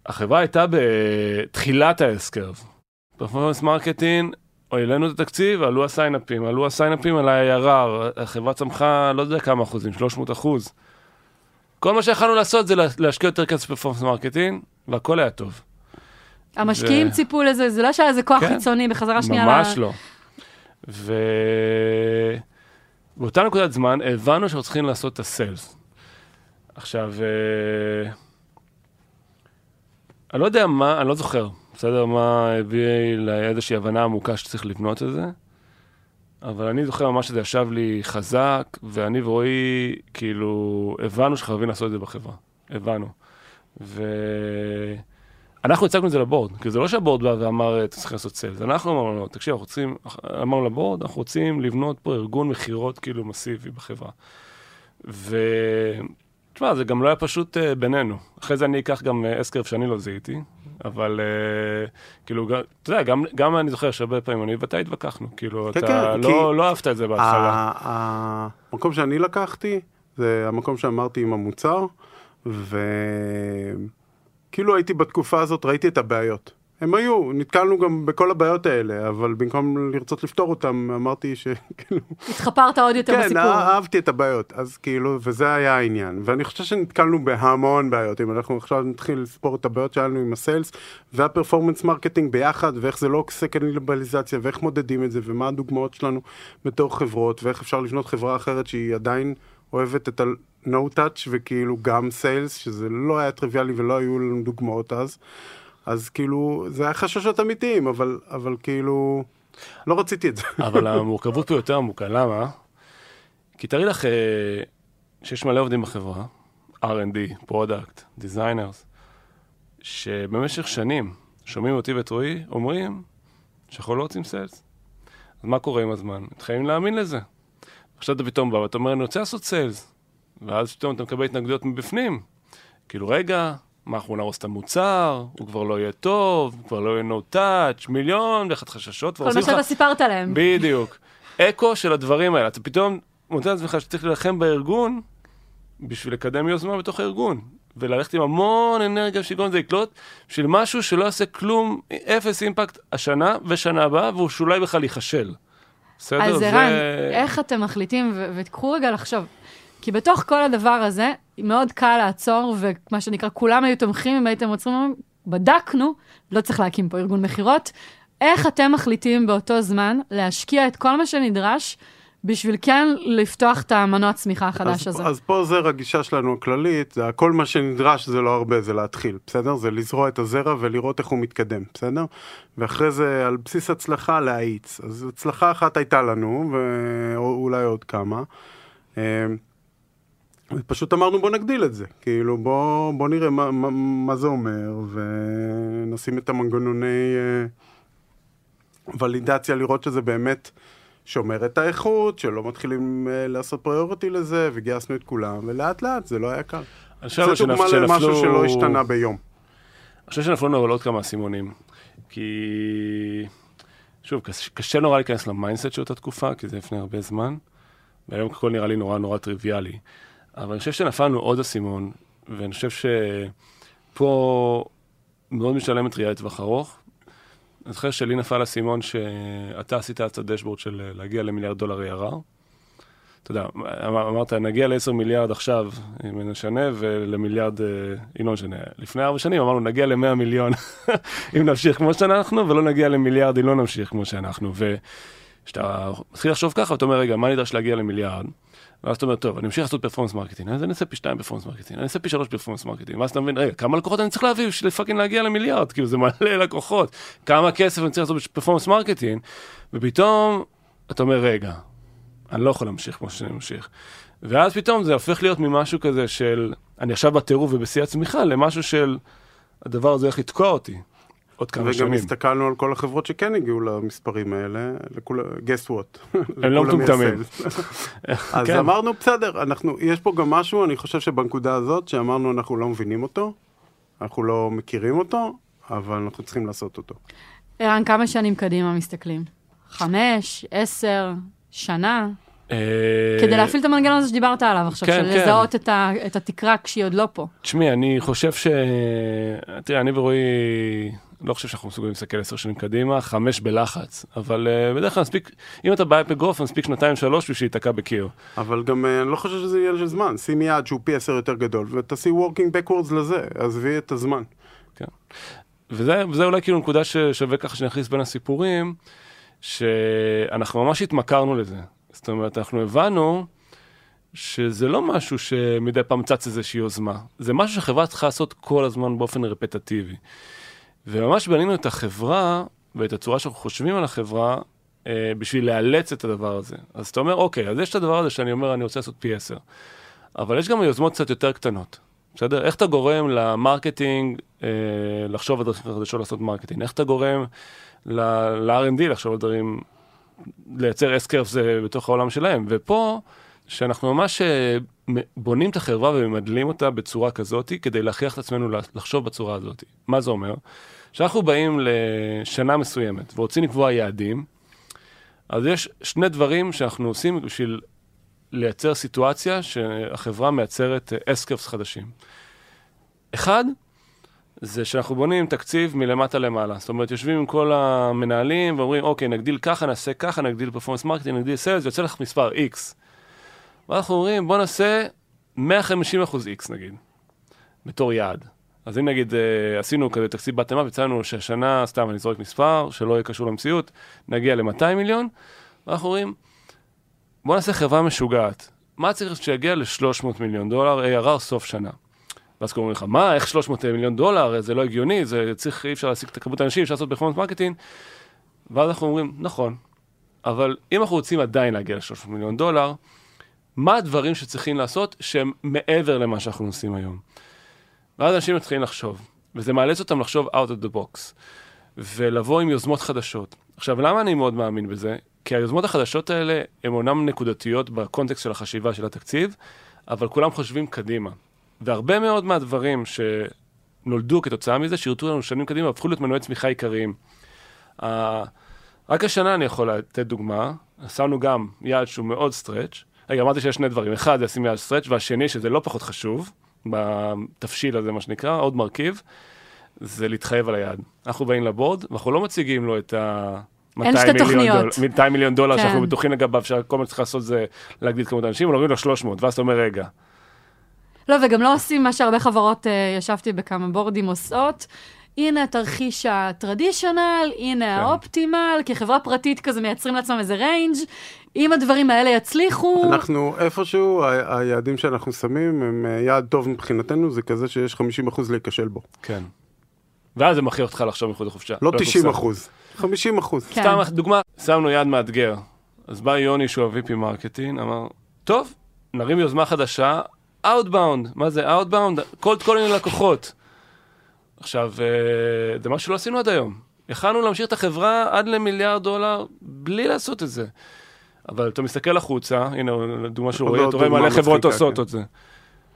החברה הייתה בתחילת ה S-curves. performance marketing, העלינו את התקציב, עלו ה sign-up ים, עלו ה sign-up ים, עלה ה-ARR, החברה צמחה לא יודע כמה אחוזים, 300 אחוז. כל מה שיכולנו לעשות זה להשקיע יותר כסף ב performance marketing, והכל היה טוב. המשקיעים ו... ציפו לזה, זה לא שהיה איזה כוח כן, חיצוני בחזרה שנייה. ממש ל... לא. ובאותה נקודת זמן הבנו שאנחנו צריכים לעשות את הסיילס. עכשיו, אה, אני לא יודע מה, אני לא זוכר, בסדר? מה הביא לאיזושהי הבנה עמוקה שצריך לבנות את זה, אבל אני זוכר ממש שזה ישב לי חזק, ואני ורועי, כאילו, הבנו שחייבים לעשות את זה בחברה. הבנו. ו... אנחנו הצגנו את זה לבורד, כי זה לא שהבורד בא ואמר, צריך לעשות סיילס, אנחנו אמרנו לו, תקשיב, אנחנו רוצים, אמרנו לבורד, אנחנו רוצים לבנות פה ארגון מכירות כאילו מסיבי בחברה. ו... תשמע, זה גם לא היה פשוט uh, בינינו. אחרי זה אני אקח גם uh, אסקרף שאני לא זיהיתי, אבל uh, כאילו, אתה יודע, גם, גם אני זוכר שהרבה פעמים אני ואתה התווכחנו, כאילו, כן, אתה כן, לא, לא אהבת את זה בהתחלה. המקום שאני לקחתי, זה המקום שאמרתי עם המוצר, ו... כאילו הייתי בתקופה הזאת, ראיתי את הבעיות. הם היו, נתקלנו גם בכל הבעיות האלה, אבל במקום לרצות לפתור אותם, אמרתי שכאילו... התחפרת עוד יותר כן, בסיפור. כן, אהבתי את הבעיות, אז כאילו, וזה היה העניין. ואני חושב שנתקלנו בהמון בעיות, אם אנחנו עכשיו נתחיל לספור את הבעיות שלנו עם ה sales, וה performance marketing ביחד, ואיך זה לא עושה קניבליזציה, ואיך מודדים את זה, ומה הדוגמאות שלנו בתור חברות, ואיך אפשר לבנות חברה אחרת שהיא עדיין אוהבת את ה... no touch וכאילו גם sales, שזה לא היה טריוויאלי ולא היו לנו דוגמאות אז. אז כאילו, זה היה חששות אמיתיים, אבל, אבל כאילו, לא רציתי את זה. אבל המורכבות פה יותר עמוקה, למה? כי תראי לך אה, שיש מלא עובדים בחברה, R&D, product, designers, שבמשך שנים שומעים אותי ואת רועי אומרים שאנחנו לא רוצים sales. אז מה קורה עם הזמן? מתחילים להאמין לזה. עכשיו אתה פתאום בא ואתה אומר, אני רוצה לעשות sales. ואז פתאום אתה מקבל התנגדויות מבפנים. כאילו, רגע, מה, אנחנו נהרוס את המוצר, הוא כבר לא יהיה טוב, הוא כבר לא יהיה no touch, מיליון ואחת חששות. כל מה שאתה סיפרת להם. בדיוק. אקו של הדברים האלה. אתה פתאום מוצא לעצמך שצריך להילחם בארגון בשביל לקדם יוזמה בתוך הארגון. וללכת עם המון אנרגיה שיגרום לזה לקלוט, בשביל משהו שלא יעשה כלום, אפס אימפקט השנה ושנה הבאה, והוא שאולי בכלל ייכשל. בסדר? אז ערן, איך אתם מחליטים, ותקחו רגע לחשוב, כי בתוך כל הדבר הזה, מאוד קל לעצור, ומה שנקרא, כולם היו תומכים, אם הייתם עוצרים, בדקנו, לא צריך להקים פה ארגון מכירות, איך אתם מחליטים באותו זמן להשקיע את כל מה שנדרש בשביל כן לפתוח את המנוע צמיחה החדש אז, הזה. אז פה זה הגישה שלנו הכללית, זה כל מה שנדרש זה לא הרבה, זה להתחיל, בסדר? זה לזרוע את הזרע ולראות איך הוא מתקדם, בסדר? ואחרי זה על בסיס הצלחה להאיץ. אז הצלחה אחת הייתה לנו, ואולי עוד כמה. ופשוט אמרנו בוא נגדיל את זה, כאילו בוא, בוא נראה מה, מה, מה זה אומר ונשים את המנגנוני אה, ולידציה לראות שזה באמת שומר את האיכות, שלא מתחילים uh, לעשות priority לזה, וגייסנו את כולם, ולאט לאט זה לא היה קל. זה דוגמה למשהו שלא השתנה ביום. אני חושב שנפלו לנו עוד כמה אסימונים, כי שוב, קשה, קשה נורא להיכנס ל mindset של אותה תקופה, כי זה לפני הרבה זמן, והיום הכל נראה לי נורא נורא טריוויאלי. אבל אני חושב שנפלנו עוד אסימון, ואני חושב שפה מאוד משלמת ראייה לטווח ארוך, אני זוכר שלי נפל אסימון שאתה עשית את הדשבורד של להגיע למיליארד דולר ARR. אתה יודע, אמ-, אמרת, נגיע ל-10 מיליארד עכשיו, אם נשנה, ולמיליארד, אה, אם לא נשנה. לפני ארבע שנים אמרנו, נגיע ל-100 מיליון אם נמשיך כמו שאנחנו, ולא נגיע למיליארד אם לא נמשיך כמו שאנחנו. וכשאתה מתחיל לחשוב ככה, אתה אומר, רגע, מה נדרש להגיע למיליארד? ואז אתה אומר, טוב, אני אמשיך לעשות performance marketing, אז אני אעשה פי 2 performance marketing, אני אעשה פי 3 performance marketing, ואז אתה מבין, רגע, כמה לקוחות אני צריך להביא בשביל fucking להגיע למיליארד, כאילו זה מלא לקוחות, כמה כסף אני צריך לעשות ב performance marketing, ופתאום אתה אומר, רגע, אני לא יכול להמשיך כמו שאני ממשיך. ואז פתאום זה הופך להיות ממשהו כזה של, אני עכשיו בטירוף ובשיא הצמיחה, למשהו של, הדבר הזה הולך לתקוע אותי. עוד כמה שנים. וגם הסתכלנו על כל החברות שכן הגיעו למספרים האלה, לכול... guess what. הם לא מטומטמים. אז כן. אמרנו, בסדר, אנחנו, יש פה גם משהו, אני חושב שבנקודה הזאת, שאמרנו אנחנו לא מבינים אותו, אנחנו לא מכירים אותו, אבל אנחנו צריכים לעשות אותו. ערן, כמה שנים קדימה מסתכלים? חמש, עשר, שנה? אה, כדי להפעיל את המנגנון הזה שדיברת עליו עכשיו, כן, של כן. לזהות את ה- את התקרה כשהיא עוד לא פה. תשמעי, אני חושב ש... תראה, אני ורועי, לא חושב שאנחנו מסוגלים להסתכל עשר שנים קדימה, חמש בלחץ, אבל uh, בדרך כלל מספיק, אם אתה באפגרוף, מספיק שנתיים שלוש בשביל להיתקע בקיר. אבל גם אה, אני לא חושב שזה עניין של זמן, שימי יעד שהוא פי עשר יותר גדול, ותעשי working backwards לזה, עזבי את הזמן. כן. וזה, וזה אולי כאילו נקודה ששווה ככה שנכניס בין הסיפורים, שאנחנו ממש התמכרנו לזה. זאת אומרת, אנחנו הבנו שזה לא משהו שמדי פעם צץ איזושהי יוזמה, זה משהו שהחברה צריכה לעשות כל הזמן באופן רפטטיבי. וממש בנינו את החברה ואת הצורה שאנחנו חושבים על החברה אה, בשביל לאלץ את הדבר הזה. אז אתה אומר, אוקיי, אז יש את הדבר הזה שאני אומר, אני רוצה לעשות פי עשר. אבל יש גם יוזמות קצת יותר קטנות, בסדר? איך אתה גורם ל marketing אה, לחשוב על דרכים חדשות לעשות marketing? איך אתה גורם ל-R&D לחשוב על דברים, לייצר S-curves בתוך העולם שלהם? ופה, שאנחנו ממש אה, בונים את החברה וממדלים אותה בצורה כזאת, כדי להכריח את עצמנו לחשוב בצורה הזאת. מה זה אומר? כשאנחנו באים לשנה מסוימת ורוצים לקבוע יעדים, אז יש שני דברים שאנחנו עושים בשביל לייצר סיטואציה שהחברה מייצרת S-curves חדשים. אחד, זה שאנחנו בונים תקציב מלמטה למעלה. זאת אומרת, יושבים עם כל המנהלים ואומרים, אוקיי, נגדיל ככה, נעשה ככה, נגדיל performance marketing, נגדיל sales, ויוצא לך מספר X. ואנחנו אומרים, בוא נעשה 150 אחוז X נגיד, בתור יעד. אז אם נגיד אה, עשינו כזה תקציב bottom-up, ויצא לנו שהשנה, סתם אני זורק מספר, שלא יהיה קשור למציאות, נגיע ל-200 מיליון, ואנחנו אומרים, בוא נעשה חברה משוגעת. מה צריך שיגיע ל-300 מיליון דולר ARR סוף שנה. ואז קוראים לך, מה, איך 300 מיליון דולר, זה לא הגיוני, זה צריך, אי אפשר להשיג את הכמות האנשים, אפשר לעשות performance marketing. ואז אנחנו אומרים, נכון, אבל אם אנחנו רוצים עדיין להגיע ל-300 מיליון דולר, מה הדברים שצריכים לעשות שהם מעבר למה שאנחנו עושים היום? ואז אנשים מתחילים לחשוב, וזה מאלץ אותם לחשוב out of the box, ולבוא עם יוזמות חדשות. עכשיו, למה אני מאוד מאמין בזה? כי היוזמות החדשות האלה הן אומנם נקודתיות בקונטקסט של החשיבה של התקציב, אבל כולם חושבים קדימה. והרבה מאוד מהדברים שנולדו כתוצאה מזה, שירתו לנו שנים קדימה, הפכו להיות מנועי צמיחה עיקריים. רק השנה אני יכול לתת דוגמה, שמנו גם יעד שהוא מאוד stretch. רגע, אמרתי שיש שני דברים, אחד זה לשים יעד stretch, והשני, שזה לא פחות חשוב, בתבשיל הזה, מה שנקרא, עוד מרכיב, זה להתחייב על היעד. אנחנו באים ל board, ואנחנו לא מציגים לו את ה... 200 מיליון, דול, 200 מיליון דולר כן. שאנחנו בטוחים לגביו, שכל מה שצריך לעשות זה להגדיל את כמות האנשים, אבל אומרים לו 300, ואז אתה אומר, רגע. לא, וגם לא עושים מה שהרבה חברות, uh, ישבתי בכמה בורדים עושות. הנה התרחיש ה traditional, הנה כן. ה optimal, כחברה פרטית כזה מייצרים לעצמם איזה range, אם הדברים האלה יצליחו... אנחנו איפשהו, ה- היעדים שאנחנו שמים הם אה, יעד טוב מבחינתנו, זה כזה שיש 50% להיכשל בו. כן. ואז זה מכריח אותך לחשוב מחוץ לקופסה. לא 90 לא אחוז, 50 אחוז. כן. סתם דוגמה, שמנו יעד מאתגר. אז בא יוני שהוא ה-VP marketing, אמר, טוב, נרים יוזמה חדשה, Outbound, מה זה Outbound? cold calling לקוחות. עכשיו, אה, זה מה שלא עשינו עד היום. יכלנו להמשיך את החברה עד למיליארד דולר בלי לעשות את זה. אבל אתה מסתכל החוצה, הנה, דוגמה שהוא רואה, אתה רואה מלא חברות עושות כן. את זה.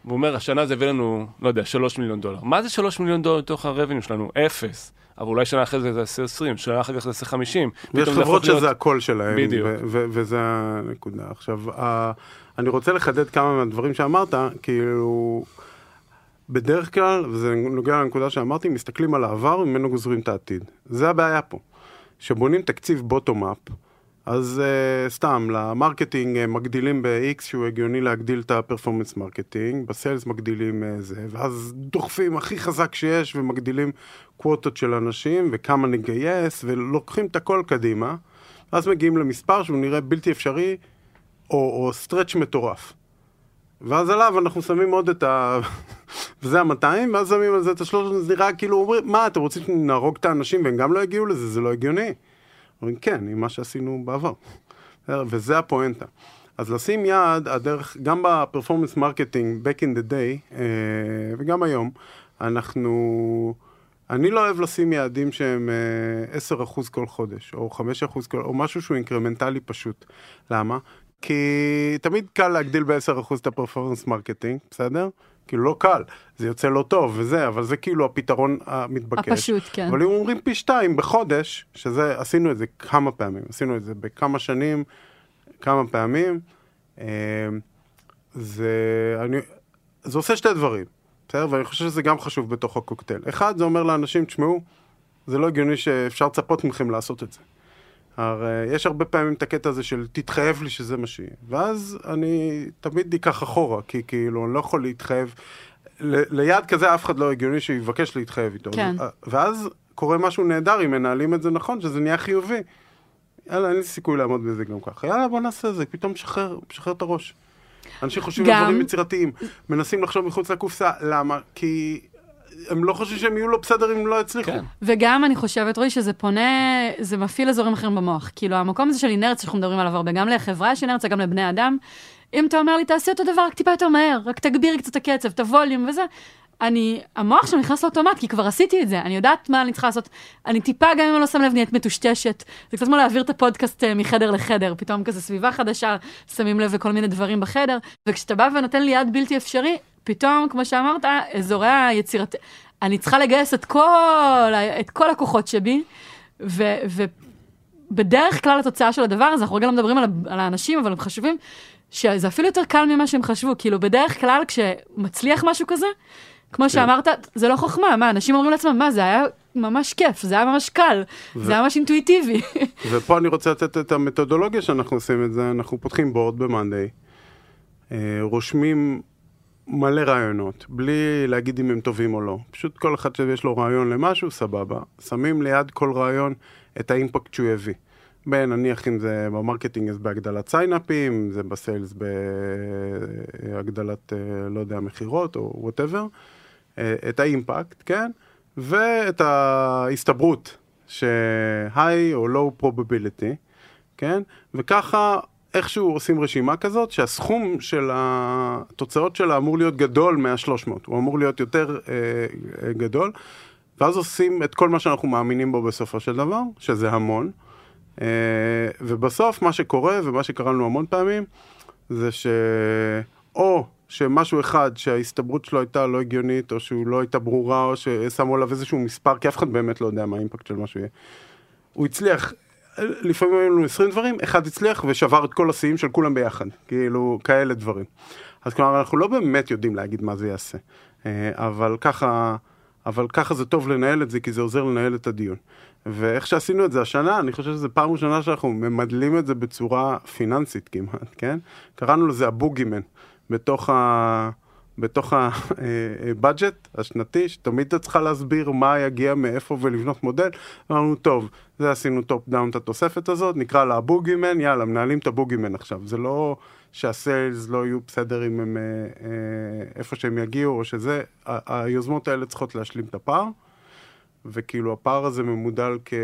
והוא אומר, השנה זה הביא לנו, לא יודע, 3 מיליון דולר. מה זה 3 מיליון דולר לתוך הרבניו שלנו? אפס. אבל אולי שנה אחרי זה זה יעשה 20, שנה אחר כך זה יעשה 50. יש חברות שזה הקול שלהם. בדיוק. וזה הנקודה. עכשיו, אני רוצה לחדד כמה מהדברים שאמרת, כאילו... בדרך כלל, וזה נוגע לנקודה שאמרתי, מסתכלים על העבר וממנו גוזרים את העתיד. זה הבעיה פה. כשבונים תקציב bottom-up, אז uh, סתם, ל marketing uh, מגדילים ב-X שהוא הגיוני להגדיל את ה performance marketing, ב sales מגדילים uh, זה, ואז דוחפים הכי חזק שיש ומגדילים קווטות של אנשים וכמה נגייס, ולוקחים את הכל קדימה, ואז מגיעים למספר שהוא נראה בלתי אפשרי, או, או stretch מטורף. ואז עליו אנחנו שמים עוד את ה... וזה ה-200, ואז שמים על זה את ה-300, זה נראה כאילו אומרים, מה, אתם רוצים שנהרוג את האנשים והם גם לא יגיעו לזה? זה לא הגיוני. אומרים, כן, עם מה שעשינו בעבר. וזה הפואנטה. אז לשים יעד, הדרך, גם ב performance marketing, back in the day, אה, וגם היום, אנחנו... אני לא אוהב לשים יעדים שהם 10% אה, כל חודש, או 5% כל, או משהו שהוא אינקרמנטלי פשוט. למה? כי תמיד קל להגדיל ב-10% את ה performance marketing, בסדר? כאילו לא קל, זה יוצא לא טוב וזה, אבל זה כאילו הפתרון המתבקש. הפשוט, כן. אבל אם אומרים פי שתיים בחודש, שזה, עשינו את זה כמה פעמים, עשינו את זה בכמה שנים, כמה פעמים, אה, זה, אני, זה עושה שתי דברים, בסדר? ואני חושב שזה גם חשוב בתוך הקוקטייל. אחד, זה אומר לאנשים, תשמעו, זה לא הגיוני שאפשר לצפות מכם לעשות את זה. הרי יש הרבה פעמים את הקטע הזה של תתחייב לי שזה מה שיהיה. ואז אני תמיד אקח אחורה, כי כאילו אני לא יכול להתחייב. ל- ליד כזה אף אחד לא הגיוני שיבקש להתחייב איתו. כן. ואז קורה משהו נהדר אם מנהלים את זה נכון, שזה נהיה חיובי. יאללה, אין לי סיכוי לעמוד בזה גם ככה. יאללה, בוא נעשה את זה, פתאום משחרר, משחרר את הראש. אנשים חושבים גם... על דברים יצירתיים, מנסים לחשוב מחוץ לקופסה, למה? כי הם לא חושבים שהם יהיו לא בסדר אם לא יצליחו. כן. וגם אני חושבת, רועי, שזה פונה, זה מפעיל אזורים אחרים במוח. כאילו, המקום הזה של אינרציה שאנחנו מדברים עליו הרבה, גם לחברה יש אינרציה, גם לבני אדם. אם אתה אומר לי, תעשי אותו דבר, רק טיפה יותר מהר, רק תגבירי קצת את הקצב, את הווליום וזה, אני, המוח שלו נכנס לאוטומט, כי כבר עשיתי את זה, אני יודעת מה אני צריכה לעשות. אני טיפה, גם אם אני לא שם לב, נהיית מטושטשת. זה קצת כמו להעביר את הפודקאסט אה, מחדר לחדר, פתאום כזה סביבה חדשה, שמים לב לכל מיני דברים בחדר, וכשאתה בא ונותן לי יד בלתי אפשרי, פתאום, כמו שאמרת, אזורי היצירת... אני צריכה לגייס את כל, את כל הכוחות שבי, ו, ובדרך כלל התוצאה של הדבר הזה, אנחנו רגע לא מדברים על, על האנשים, אבל הם חשובים, שזה אפילו יותר קל ממה שהם חשבו. כאילו, בדרך כלל כשמצליח משהו כזה, כמו כן. שאמרת, זה לא חוכמה, מה, אנשים אומרים לעצמם, מה, זה היה ממש כיף, זה היה ממש קל, ו... זה היה ממש אינטואיטיבי. ופה אני רוצה לתת את המתודולוגיה שאנחנו עושים את זה, אנחנו פותחים board ב monday, אה, רושמים מלא רעיונות, בלי להגיד אם הם טובים או לא. פשוט כל אחד שיש לו רעיון למשהו, סבבה. שמים ליד כל רעיון את ה impact שהוא הביא. בין נניח אם זה ב marketing אז בהגדלת סיינאפים, זה ב sales בהגדלת, אה, לא יודע, מכירות או whatever, את ה impact, כן? ואת ההסתברות ש-high או low probability, כן? וככה איכשהו עושים רשימה כזאת שהסכום של התוצאות שלה אמור להיות גדול מה-300, הוא אמור להיות יותר אה, אה, גדול, ואז עושים את כל מה שאנחנו מאמינים בו בסופו של דבר, שזה המון, אה, ובסוף מה שקורה, ומה שקרה לנו המון פעמים, זה שאו שמשהו אחד שההסתברות שלו הייתה לא הגיונית, או שהוא לא הייתה ברורה, או ששמו עליו איזשהו מספר, כי אף אחד באמת לא יודע מה האימפקט של משהו יהיה. הוא הצליח, לפעמים היו לנו 20 דברים, אחד הצליח ושבר את כל השיאים של כולם ביחד, כאילו, כאלה דברים. אז כלומר, אנחנו לא באמת יודעים להגיד מה זה יעשה, אה, אבל ככה, אבל ככה זה טוב לנהל את זה, כי זה עוזר לנהל את הדיון. ואיך שעשינו את זה השנה, אני חושב שזו פעם ראשונה שאנחנו ממדלים את זה בצורה פיננסית כמעט, כן? קראנו לזה הבוגימן. בתוך ה... בתוך הבאג'ט השנתי, שתמיד אתה צריכה להסביר מה יגיע מאיפה ולבנות מודל. אמרנו, טוב, זה עשינו top down את התוספת הזאת, נקרא לה ה boogeyman, יאללה, מנהלים את ה boogeyman עכשיו. זה לא שה sales לא יהיו בסדר אם הם, אה, אה, איפה שהם יגיעו, או שזה, היוזמות האלה צריכות להשלים את הפער, וכאילו הפער הזה ממודל כ...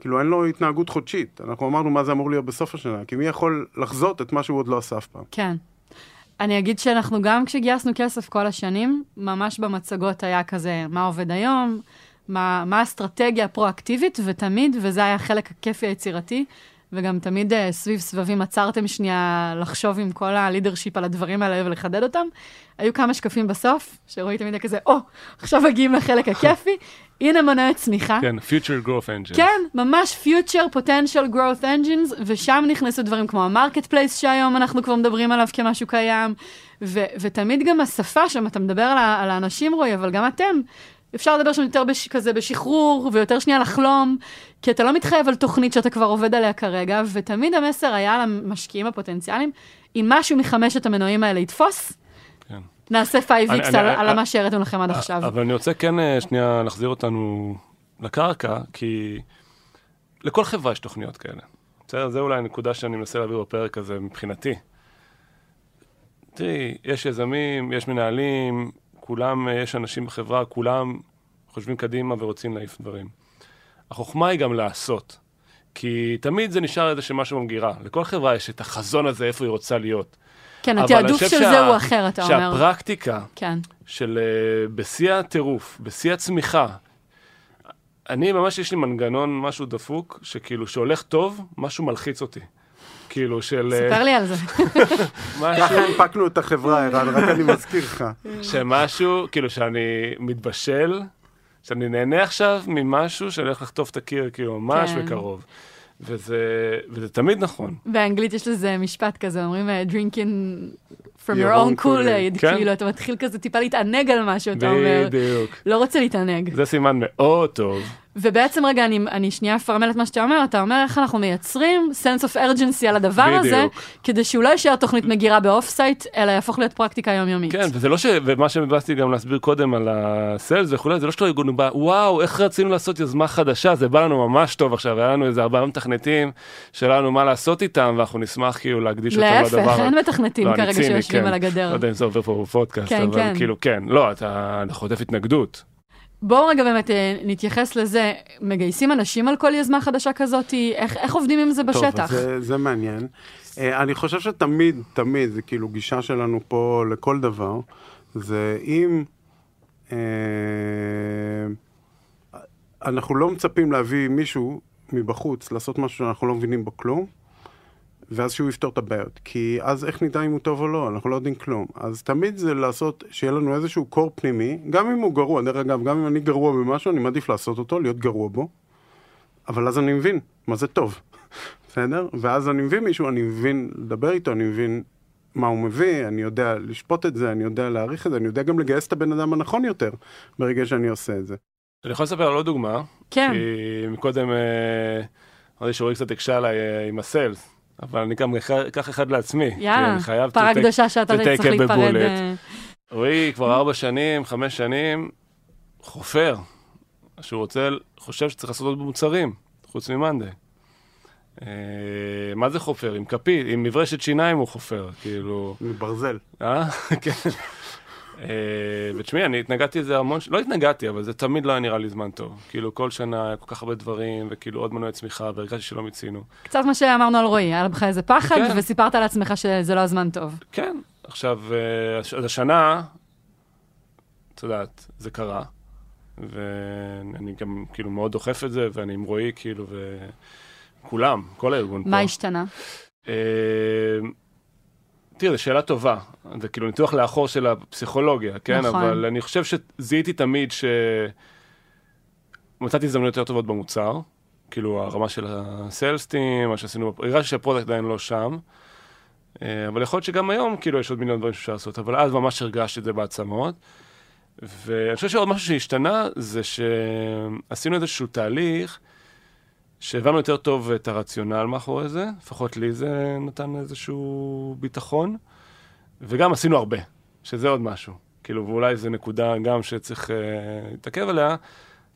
כאילו אין לו התנהגות חודשית. אנחנו אמרנו מה זה אמור להיות בסוף השנה, כי מי יכול לחזות את מה שהוא עוד לא עשה אף פעם. כן. אני אגיד שאנחנו גם כשגייסנו כסף כל השנים, ממש במצגות היה כזה, מה עובד היום, מה, מה האסטרטגיה הפרואקטיבית, ותמיד, וזה היה החלק הכיפי היצירתי, וגם תמיד uh, סביב סבבים עצרתם שנייה לחשוב עם כל ה leadership על הדברים האלה ולחדד אותם. היו כמה שקפים בסוף, שרועי תמיד היה כזה, או, oh, עכשיו מגיעים לחלק הכיפי, הנה מנועי צמיחה. כן, future growth engines. כן, ממש future potential growth engines, ושם נכנסו דברים כמו ה marketplace שהיום אנחנו כבר מדברים עליו כמשהו קיים, ו- ותמיד גם השפה שם, אתה מדבר על, על האנשים רועי, אבל גם אתם, אפשר לדבר שם יותר בש- כזה בשחרור, ויותר שנייה לחלום, כי אתה לא מתחייב על תוכנית שאתה כבר עובד עליה כרגע, ותמיד המסר היה למשקיעים הפוטנציאליים, אם משהו מחמשת המנועים האלה יתפוס, כן. נעשה 5x על, על מה שהראיתם לכם עד עכשיו. אבל אני רוצה כן אה, שנייה להחזיר אותנו לקרקע, כי לכל חברה יש תוכניות כאלה. בסדר? זה אולי הנקודה שאני מנסה להעביר בפרק הזה מבחינתי. תראי, יש יזמים, יש מנהלים, כולם, אה, יש אנשים בחברה, כולם חושבים קדימה ורוצים להעיף דברים. החוכמה היא גם לעשות. כי תמיד זה נשאר איזה שמשהו במגירה. לכל חברה יש את החזון הזה, איפה היא רוצה להיות. כן, התעדוף של שה... זה הוא אחר, אתה אומר. שהפרקטיקה כן. של uh, בשיא הטירוף, בשיא הצמיחה, אני ממש יש לי מנגנון, משהו דפוק, שכאילו, שהולך טוב, משהו מלחיץ אותי. כאילו של... אה, ספר לי על זה. ככה הנפקנו את החברה, ערן, רק אני מזכיר לך. שמשהו, כאילו, שאני מתבשל, שאני נהנה עכשיו ממשהו שאני הולך לחטוף את הקיר, כאילו, ממש כן. בקרוב. וזה, וזה תמיד נכון. באנגלית יש לזה משפט כזה, אומרים אה, drinking from your, your own Kool-Aid, כן? כאילו אתה מתחיל כזה טיפה להתענג על משהו, אתה אומר, בדיוק. לא רוצה להתענג. זה סימן מאוד טוב. ובעצם רגע, אני, אני שנייה אפרמל את מה שאתה אומר, אתה אומר איך אנחנו מייצרים sense of urgency על הדבר בדיוק. הזה, כדי שהוא לא יישאר תוכנית מגירה ב off-site, אלא יהפוך להיות פרקטיקה יומיומית. כן, וזה לא ש... ומה שבאתי גם להסביר קודם על ה sales וכולי, זה לא שלא ארגון בא, וואו, איך רצינו לעשות יוזמה חדשה, זה בא לנו ממש טוב עכשיו, היה לנו איזה ארבעה מתכנתים שלנו מה לעשות איתם, ואנחנו נשמח כאילו להקדיש אותם לדבר. להפך, אין מתכנתים לא, כרגע שיושבים כן. על הגדר. לא יודע אם זה עובר פה בפודקאסט, כן, אבל כן. כאילו כן, לא, אתה חוטף התנגדות. בואו רגע באמת אה, נתייחס לזה, מגייסים אנשים על כל יוזמה חדשה כזאת, איך, איך עובדים עם זה בשטח? טוב, זה, זה מעניין. Uh, אני חושב שתמיד, תמיד, זה כאילו גישה שלנו פה לכל דבר, זה אם uh, אנחנו לא מצפים להביא מישהו מבחוץ לעשות משהו שאנחנו לא מבינים בו כלום, ואז שהוא יפתור את הבעיות. כי אז איך נדע אם הוא טוב או לא? אנחנו לא יודעים כלום. אז תמיד זה לעשות, שיהיה לנו איזשהו קור פנימי, גם אם הוא גרוע, דרך אגב, גם אם אני גרוע במשהו, אני מעדיף לעשות אותו, להיות גרוע בו, אבל אז אני מבין מה זה טוב, בסדר? ואז אני מבין מישהו, אני מבין לדבר איתו, אני מבין מה הוא מביא, אני יודע לשפוט את זה, אני יודע להעריך את זה, אני יודע גם לגייס את הבן אדם הנכון יותר ברגע שאני עושה את זה. אני יכול לספר על עוד דוגמה. כן. כי מקודם, אה, אמרתי שאורי קצת הקשה עליי אה, עם הסיילס. אבל אני גם אקח אחד לעצמי. יאללה, פרה קדושה שאתה צריך להיפרד. אה. רועי כבר ארבע שנים, חמש שנים, חופר. שהוא רוצה, חושב שצריך לעשות עוד מוצרים, חוץ ממאנדי. אה, מה זה חופר? עם כפית, עם מברשת שיניים הוא חופר, כאילו... מברזל. אה? כן. אה, ותשמעי, אני התנגדתי לזה המון, לא התנגדתי, אבל זה תמיד לא היה נראה לי זמן טוב. כאילו, כל שנה היה כל כך הרבה דברים, וכאילו עוד מנועי צמיחה, והרגשתי שלא מיצינו. קצת מה שאמרנו על רועי, היה לך איזה פחד, כן. וסיפרת לעצמך שזה לא הזמן טוב. כן, עכשיו, אה, אז השנה, את יודעת, זה קרה, ואני גם כאילו מאוד דוחף את זה, ואני עם רועי, כאילו, וכולם, כל הארגון פה. מה השתנה? אה, תראה, זו שאלה טובה. זה כאילו ניתוח לאחור של הפסיכולוגיה, כן? נכון. אבל אני חושב שזיהיתי תמיד ש... מצאתי הזדמנויות יותר טובות במוצר. כאילו, הרמה של הסיילסטים, מה שעשינו, הרגשתי שה product עדיין לא שם. אה, אבל יכול להיות שגם היום, כאילו, יש עוד מיליון דברים שאפשר לעשות. אבל אז ממש הרגשתי את זה בעצמות. ואני חושב שעוד משהו שהשתנה, זה שעשינו איזשהו תהליך, שהבנו יותר טוב את הרציונל מאחורי זה, לפחות לי זה נתן איזשהו ביטחון, וגם עשינו הרבה, שזה עוד משהו. כאילו, ואולי זו נקודה גם שצריך אה, להתעכב עליה,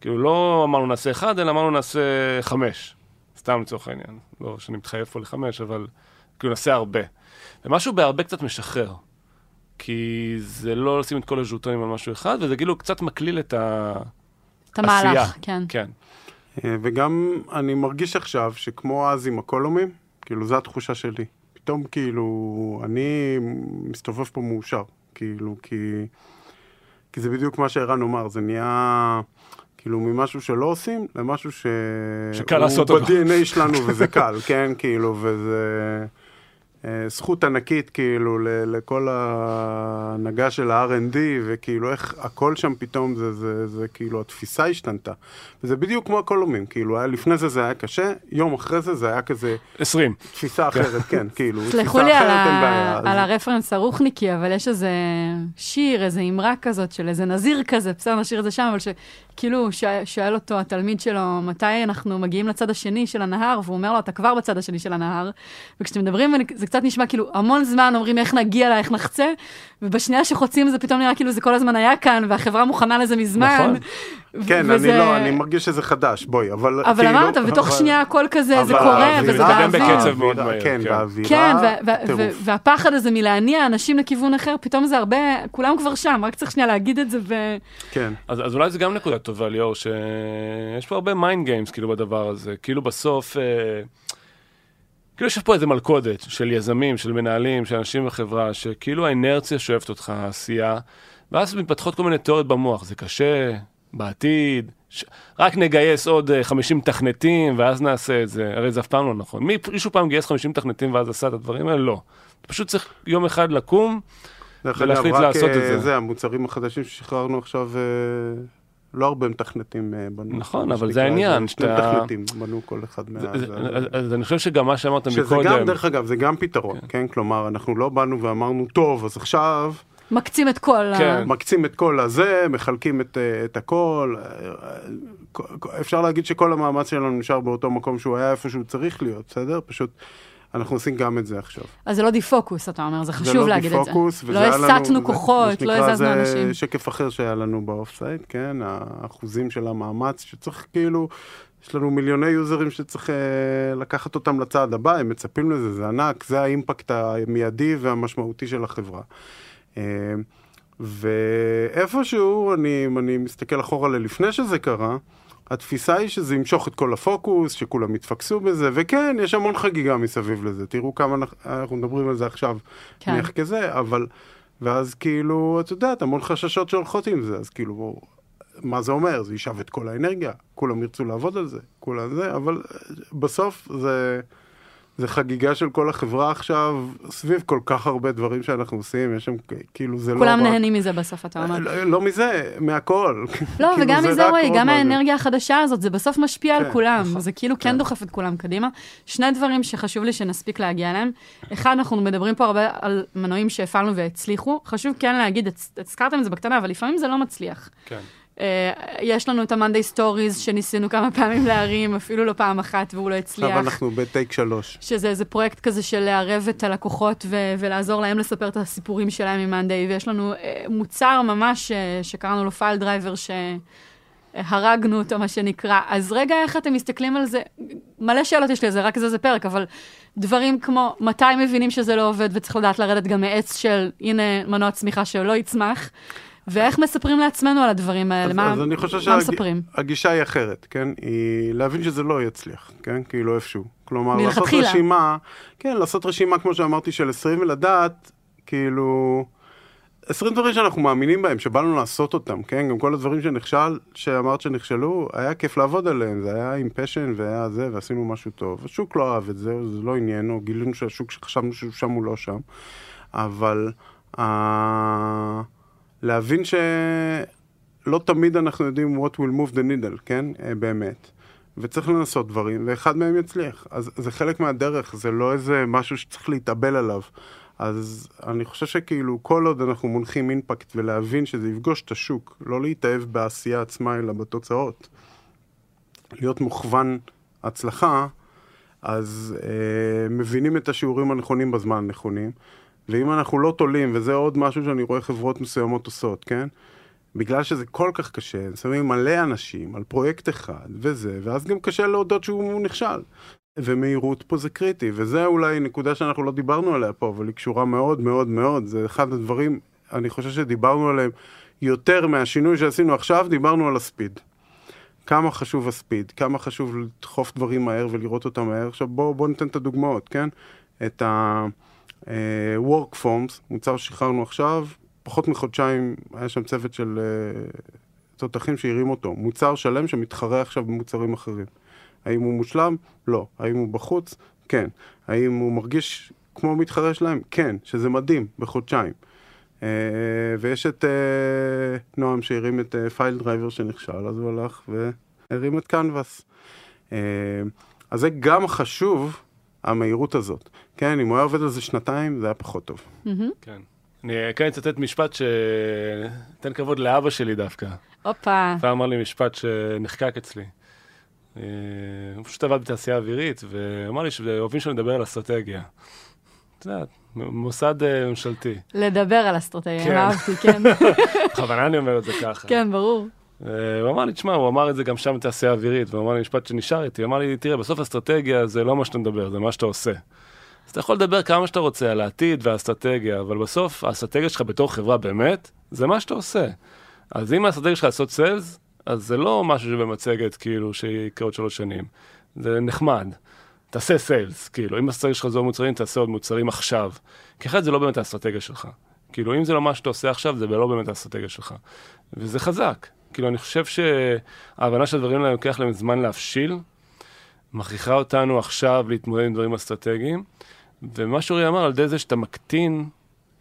כאילו לא אמרנו נעשה אחד, אלא אמרנו נעשה חמש, סתם לצורך העניין. לא שאני מתחייב פה לחמש, אבל כאילו נעשה הרבה. ומשהו בהרבה קצת משחרר. כי זה לא לשים את כל הז'וטונים על משהו אחד, וזה כאילו קצת מקליל את ה... את המהלך. כן. כן. אה, וגם אני מרגיש עכשיו שכמו אז עם הקולומים, כאילו זו התחושה שלי. פתאום כאילו, אני מסתובב פה מאושר, כאילו, כי, כי זה בדיוק מה שערן אמר, זה נהיה כאילו ממשהו שלא עושים למשהו ש... שקל לעשות אותו. הוא ב-DNA שלנו וזה קל, כן, כאילו, וזה... אה, זכות ענקית כאילו ל- לכל ההנהגה של ה-R&D וכאילו איך הכל שם פתאום זה, זה, זה כאילו התפיסה השתנתה וזה בדיוק כמו הקולומים כאילו היה לפני זה זה היה קשה יום אחרי זה זה היה כזה 20. תפיסה אחרת כן כאילו סלחו תפיסה לי על, אחרת, אין. בעיה, על אז- הרפרנס הרוחניקי, אבל יש איזה שיר, איזה אמרה כזאת של איזה נזיר כזה, בסדר, נשאיר את זה שם, אבל שכאילו ש... שואל אותו התלמיד שלו, מתי אנחנו מגיעים לצד השני של הנהר, והוא אומר לו, אתה כבר בצד השני של הנהר, וכשאתם מדברים, זה קצת נשמע כאילו המון זמן אומרים איך נגיע לה, איך נחצה, ובשנייה שחוצים זה פתאום נראה כאילו זה כל הזמן היה כאן, והחברה מוכנה לזה מזמן. נכון. כן וזה- אני לא אני מרגיש שזה חדש בואי אבל אבל כאילו, אמרת, בתוך אבל- שנייה הכל כזה, זה אבל קורה, וזה באוויר. בקצב מאוד האווירה- מהר, כן כן. והאווירה כן. ו- והפחד הזה מלהניע אנשים לכיוון אחר, פתאום זה הרבה, כולם כבר שם, רק צריך שנייה להגיד את זה, ו... כן אז אולי זה גם נקודה טובה, ליאור, שיש פה הרבה mind games כאילו בדבר הזה. כאילו בסוף, אה, כאילו יש פה איזה מלכודת של יזמים, של מנהלים, של אנשים בחברה, שכאילו האינרציה שואפת אותך, העשייה, ואז מתפתחות כל מיני תיאוריות במוח. זה קשה, בעתיד, ש... רק נגייס עוד אה, 50 מתכנתים ואז נעשה את זה. הרי זה אף פעם לא נכון. מי- מישהו פעם גייס 50 מתכנתים ואז עשה את הדברים האלה? לא. פשוט צריך יום אחד לקום, דרך ולהחליט אגב, רק לעשות את אה, זה. זה המוצרים החדשים ששחררנו עכשיו אה, לא הרבה מתכנתים אה, בנו. נכון, אבל זה העניין, שני שאתה- מתכנתים בנו כל אחד מה... זה- זה- זה- אז- אז אני חושב שגם מה שאמרת שזה מקודם, גם, דרך אגב, זה גם פתרון, כן? כלומר, אנחנו לא באנו ואמרנו, טוב, אז עכשיו מקצים את כל ה... כן. מקצים את כל הזה, מחלקים את, אה, את הכל. אה, אפשר להגיד שכל המאמץ שלנו נשאר באותו מקום שהוא היה איפה שהוא צריך להיות, בסדר? פשוט אנחנו עושים גם את זה עכשיו. אז זה לא defocus, אתה אומר, זה זה חשוב לא להגיד את זה. defocus, לא הסטנו זה- כוחות, לא הזזנו זה אנשים. שקף אחר שהיה לנו ב off-site, כן? האחוזים של המאמץ שצריך כאילו, יש לנו מיליוני יוזרים שצריך אה, לקחת אותם לצעד הבא, הם מצפים לזה, זה ענק, זה ה impact המיידי והמשמעותי של החברה. אה, ואיפשהו, אני, אם אני מסתכל אחורה ללפני שזה קרה, התפיסה היא שזה ימשוך את כל הפוקוס, שכולם יתפקסו בזה, וכן, יש המון חגיגה מסביב לזה. תראו כמה אנחנו, אנחנו מדברים על זה עכשיו, כן. נניח כזה, אבל... ואז כאילו, את יודעת, המון חששות שהולכות עם זה, אז כאילו, מה זה אומר? זה יישב את כל האנרגיה, כולם ירצו לעבוד על זה, כולם זה, אבל אה, בסוף זה, זה חגיגה של כל החברה עכשיו, סביב כל כך הרבה דברים שאנחנו עושים, יש שם כאילו, זה כולם לא רק... נהנים מזה בסוף, אתה אומר. לא, לא מזה, מהכל. לא, כאילו, וגם זה מזה, רק רועי, עוד גם. האנרגיה החדשה הזאת, זה בסוף משפיע על כן, כולם. נכון. זה כאילו כן כן. דוחף את כולם קדימה. שני דברים שחשוב לי שנספיק להגיע אליהם. אחד, אנחנו מדברים פה הרבה על מנועים שהפעלנו והצליחו. חשוב כן להגיד, הזכרתם את זה בקטנה, אבל לפעמים זה לא מצליח. כן. אה, יש לנו את ה-Monday Stories שניסינו כמה פעמים להרים, אפילו לא פעם אחת, והוא לא הצליח. עכשיו אנחנו ב take שלוש. שזה איזה פרויקט כזה של לערב את הלקוחות ו- ולעזור להם לספר את הסיפורים שלהם עם monday, ויש לנו אה, מוצר ממש אה, שקראנו לו pile driver, הרגנו אותו, מה שנקרא. אז רגע, איך אתם מסתכלים על זה? מלא שאלות יש לי על זה, רק זה זה פרק, אבל דברים כמו, מתי מבינים שזה לא עובד וצריך לדעת לרדת גם מעץ של, הנה, מנוע צמיחה שלא יצמח, ואיך מספרים לעצמנו על הדברים האלה? אז, מה, אז אני חושב מה שהג- מספרים? הגישה היא אחרת, כן? היא להבין שזה לא יצליח, כן? כאילו איפשהו. כלומר, לעשות. רשימה, כן, לעשות רשימה, כמו שאמרתי, של 20 ולדעת, כאילו... 20 דברים שאנחנו מאמינים בהם, שבא לנו לעשות אותם, כן? גם כל הדברים שנכשל, שאמרת שנכשלו, היה כיף לעבוד עליהם, זה היה עם פשן והיה זה, ועשינו משהו טוב. השוק לא אהב את זה, זה לא עניין, או גילינו שהשוק שחשבנו שהוא שם הוא לא שם. אבל אה, להבין שלא תמיד אנחנו יודעים what will move the needle, כן? אה, באמת. וצריך לנסות דברים, ואחד מהם יצליח. אז זה חלק מהדרך, זה לא איזה משהו שצריך להתאבל עליו. אז אני חושב שכאילו כל עוד אנחנו מונחים אימפקט ולהבין שזה יפגוש את השוק, לא להתאהב בעשייה עצמה אלא בתוצאות, להיות מוכוון הצלחה, אז אה, מבינים את השיעורים הנכונים בזמן הנכונים, ואם אנחנו לא תולים, וזה עוד משהו שאני רואה חברות מסוימות עושות, כן? בגלל שזה כל כך קשה, שמים מלא אנשים על פרויקט אחד וזה, ואז גם קשה להודות שהוא נכשל. ומהירות פה זה קריטי, וזה אולי נקודה שאנחנו לא דיברנו עליה פה, אבל היא קשורה מאוד מאוד מאוד, זה אחד הדברים, אני חושב שדיברנו עליהם יותר מהשינוי שעשינו עכשיו, דיברנו על הספיד. כמה חשוב הספיד, כמה חשוב לדחוף דברים מהר ולראות אותם מהר. עכשיו בואו בוא ניתן את הדוגמאות, כן? את ה-work forms, מוצר ששחררנו עכשיו, פחות מחודשיים היה שם צוות של תותחים שהרים אותו. מוצר שלם שמתחרה עכשיו במוצרים אחרים. האם הוא מושלם? לא. האם הוא בחוץ? כן. האם הוא מרגיש כמו מתחרה שלהם? כן, שזה מדהים, בחודשיים. Uh, ויש את uh, נועם שהרים את פייל uh, דרייבר שנכשל, אז הוא הלך והרים את קנבס. Uh, אז זה גם חשוב, המהירות הזאת. כן, אם הוא היה עובד על זה שנתיים, זה היה פחות טוב. כן. אני כן אצטט משפט שתן כבוד לאבא שלי דווקא. הופה. פעם אמר לי משפט שנחקק אצלי. אה, הוא פשוט עבד בתעשייה אווירית, ואמר לי שאוהבים שאני מדבר על אסטרטגיה. את יודעת, מוסד אה, ממשלתי. לדבר על אסטרטגיה, כן. אהבתי, כן. בכוונה אני אומר את זה ככה. כן, ברור. אה, הוא אמר לי, תשמע, הוא אמר את זה גם שם בתעשייה אווירית, והוא אמר לי משפט שנשאר איתי, הוא אמר לי, תראה, בסוף אסטרטגיה זה לא מה שאתה מדבר, זה מה שאתה עושה. אז אתה יכול לדבר כמה שאתה רוצה על העתיד והאסטרטגיה, אבל בסוף האסטרטגיה שלך בתור חברה באמת, זה מה שאתה עושה. אז אם האסטרטגיה שלך לעשות סיילס, אז זה לא משהו שבמצגת, כאילו, שיקרה עוד שלוש שנים. זה נחמד. תעשה סיילס, כאילו, אם האסטרטגיה שלך עוד מוצרים, תעשה עוד מוצרים עכשיו. כי אחרת זה לא באמת האסטרטגיה שלך. כאילו, אם זה לא מה שאתה עושה עכשיו, זה לא באמת האסטרטגיה שלך. וזה חזק. כאילו, אני חושב שההבנה שהדברים האלה לוקח להם זמן להבשיל, מכריחה אותנו עכשיו להתמודד עם דברים אסטרטגיים. ומה שאורי אמר, על ידי זה שאתה מקטין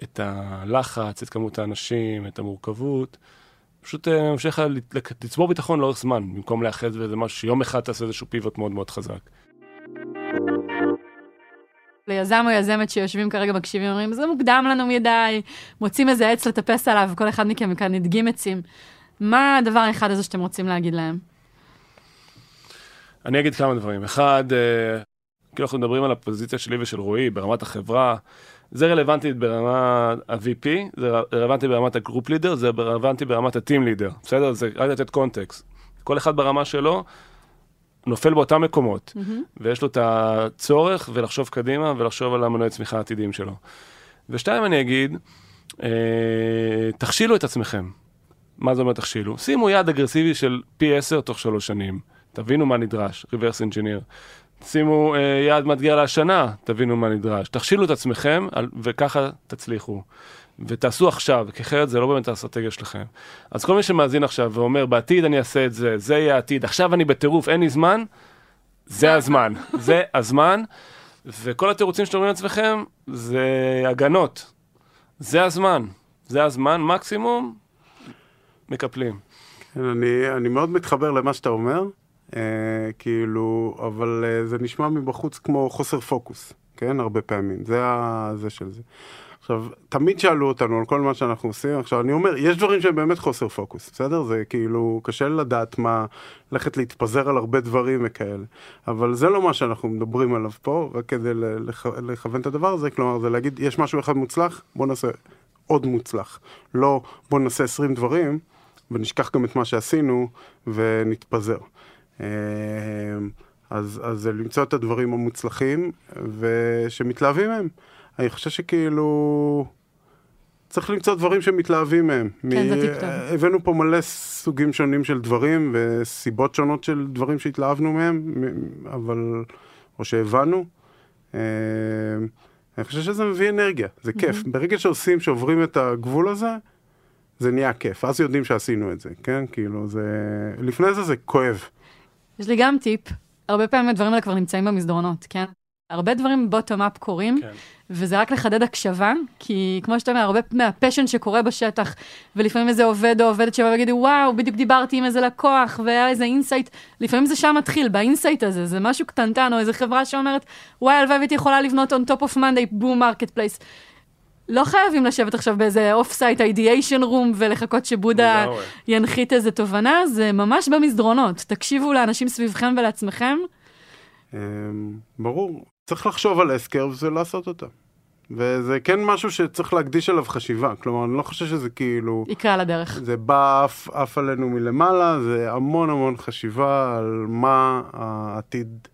את הלחץ, את כמות האנשים, את המורכבות, פשוט אה, ממשיך לצבור ביטחון לאורך זמן, במקום להיאחז באיזה משהו שיום אחד תעשה איזשהו פיבוט מאוד מאוד חזק. ליזם או יזמת שיושבים כרגע מקשיבים, אומרים, זה מוקדם לנו מדי, מוצאים איזה עץ לטפס עליו, וכל אחד מכם כאן הדגים עצים. מה הדבר האחד הזה שאתם רוצים להגיד להם? אני אגיד כמה דברים. אחד, אה, כאילו אנחנו מדברים על הפוזיציה שלי ושל רועי ברמת החברה, זה רלוונטי ברמה ה-VP, זה רלוונטי ברמת הגרופ לידר, זה רלוונטי ברמת ה-team לידר, בסדר? זה רק לתת קונטקסט. כל אחד ברמה שלו נופל באותם מקומות, ויש לו את הצורך ולחשוב קדימה ולחשוב על המנועי צמיחה העתידיים שלו. ושתיים, אני אגיד, אה, תכשילו את עצמכם. מה זה אומר תכשילו? שימו יעד אגרסיבי של פי 10 תוך שלוש שנים. תבינו מה נדרש, reverse engineer. שימו אה, יעד מאתגר להשנה, תבינו מה נדרש. תכשילו את עצמכם על, וככה תצליחו. ותעשו עכשיו, כי אחרת זה לא באמת האסטרטגיה שלכם. אז כל מי שמאזין עכשיו ואומר, בעתיד אני אעשה את זה, זה יהיה העתיד, עכשיו אני בטירוף, אין לי זמן, זה הזמן. זה הזמן, וכל התירוצים שאתם אומרים לעצמכם, זה הגנות. זה הזמן. זה הזמן, מקסימום, מקפלים. כן, אני, אני מאוד מתחבר למה שאתה אומר, אה, כאילו, אבל אה, זה נשמע מבחוץ כמו חוסר פוקוס, כן? הרבה פעמים, זה. זה של זה. עכשיו, תמיד שאלו אותנו על כל מה שאנחנו עושים, עכשיו אני אומר, יש דברים שהם באמת חוסר פוקוס, בסדר? זה כאילו, קשה לדעת מה, ללכת להתפזר על הרבה דברים וכאלה, אבל זה לא מה שאנחנו מדברים עליו פה, רק כדי לכ... לכוון את הדבר הזה, כלומר, זה להגיד, יש משהו אחד מוצלח, בוא נעשה עוד מוצלח. לא, בוא נעשה 20 דברים, ונשכח גם את מה שעשינו ונתפזר. אה, אז, אז למצוא את הדברים המוצלחים ושמתלהבים מהם. אני חושב שכאילו... צריך למצוא דברים שמתלהבים מהם. כן, זה טיקטוק. הבאנו פה מלא סוגים שונים של דברים וסיבות שונות של דברים שהתלהבנו מהם, אבל... או שהבנו. אה, אני חושב שזה מביא אנרגיה, זה כיף. Mm-hmm. ברגע שעושים, שעוברים את הגבול הזה, זה נהיה כיף. אז יודעים שעשינו את זה, כן? כאילו, זה... לפני זה זה כואב. יש לי גם טיפ, הרבה פעמים הדברים האלה כבר נמצאים במסדרונות, כן? הרבה דברים bottom-up קורים, כן. וזה רק לחדד הקשבה, כי כמו שאתה אומר, הרבה מה passion שקורה בשטח, ולפעמים איזה עובד או עובדת שבא ויגידו, וואו, בדיוק דיברתי עם איזה לקוח, והיה איזה insight, לפעמים זה שם מתחיל, ב insight הזה, זה משהו קטנטן, או איזה חברה שאומרת, וואי, הלוואי והייתי יכולה לבנות on top of Monday, boom marketplace. לא חייבים לשבת עכשיו באיזה off-site ideation room ולחכות שבודהה ינחית איזה תובנה, זה ממש במסדרונות. תקשיבו לאנשים סביבכם ולעצמכם. אמ, ברור. צריך לחשוב על אסקר ולעשות אותה. וזה כן משהו שצריך להקדיש עליו חשיבה. כלומר, אני לא חושב שזה כאילו... יקרה על הדרך. זה בא עף, עף עלינו מלמעלה, זה המון המון חשיבה על מה העתיד,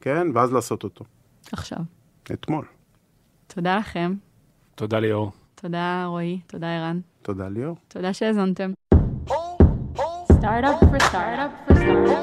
כן? ואז לעשות אותו. עכשיו. אתמול. תודה לכם. תודה ליאור. תודה רועי, תודה ערן. תודה ליאור. תודה שהאזנתם. Startup for startup for startup.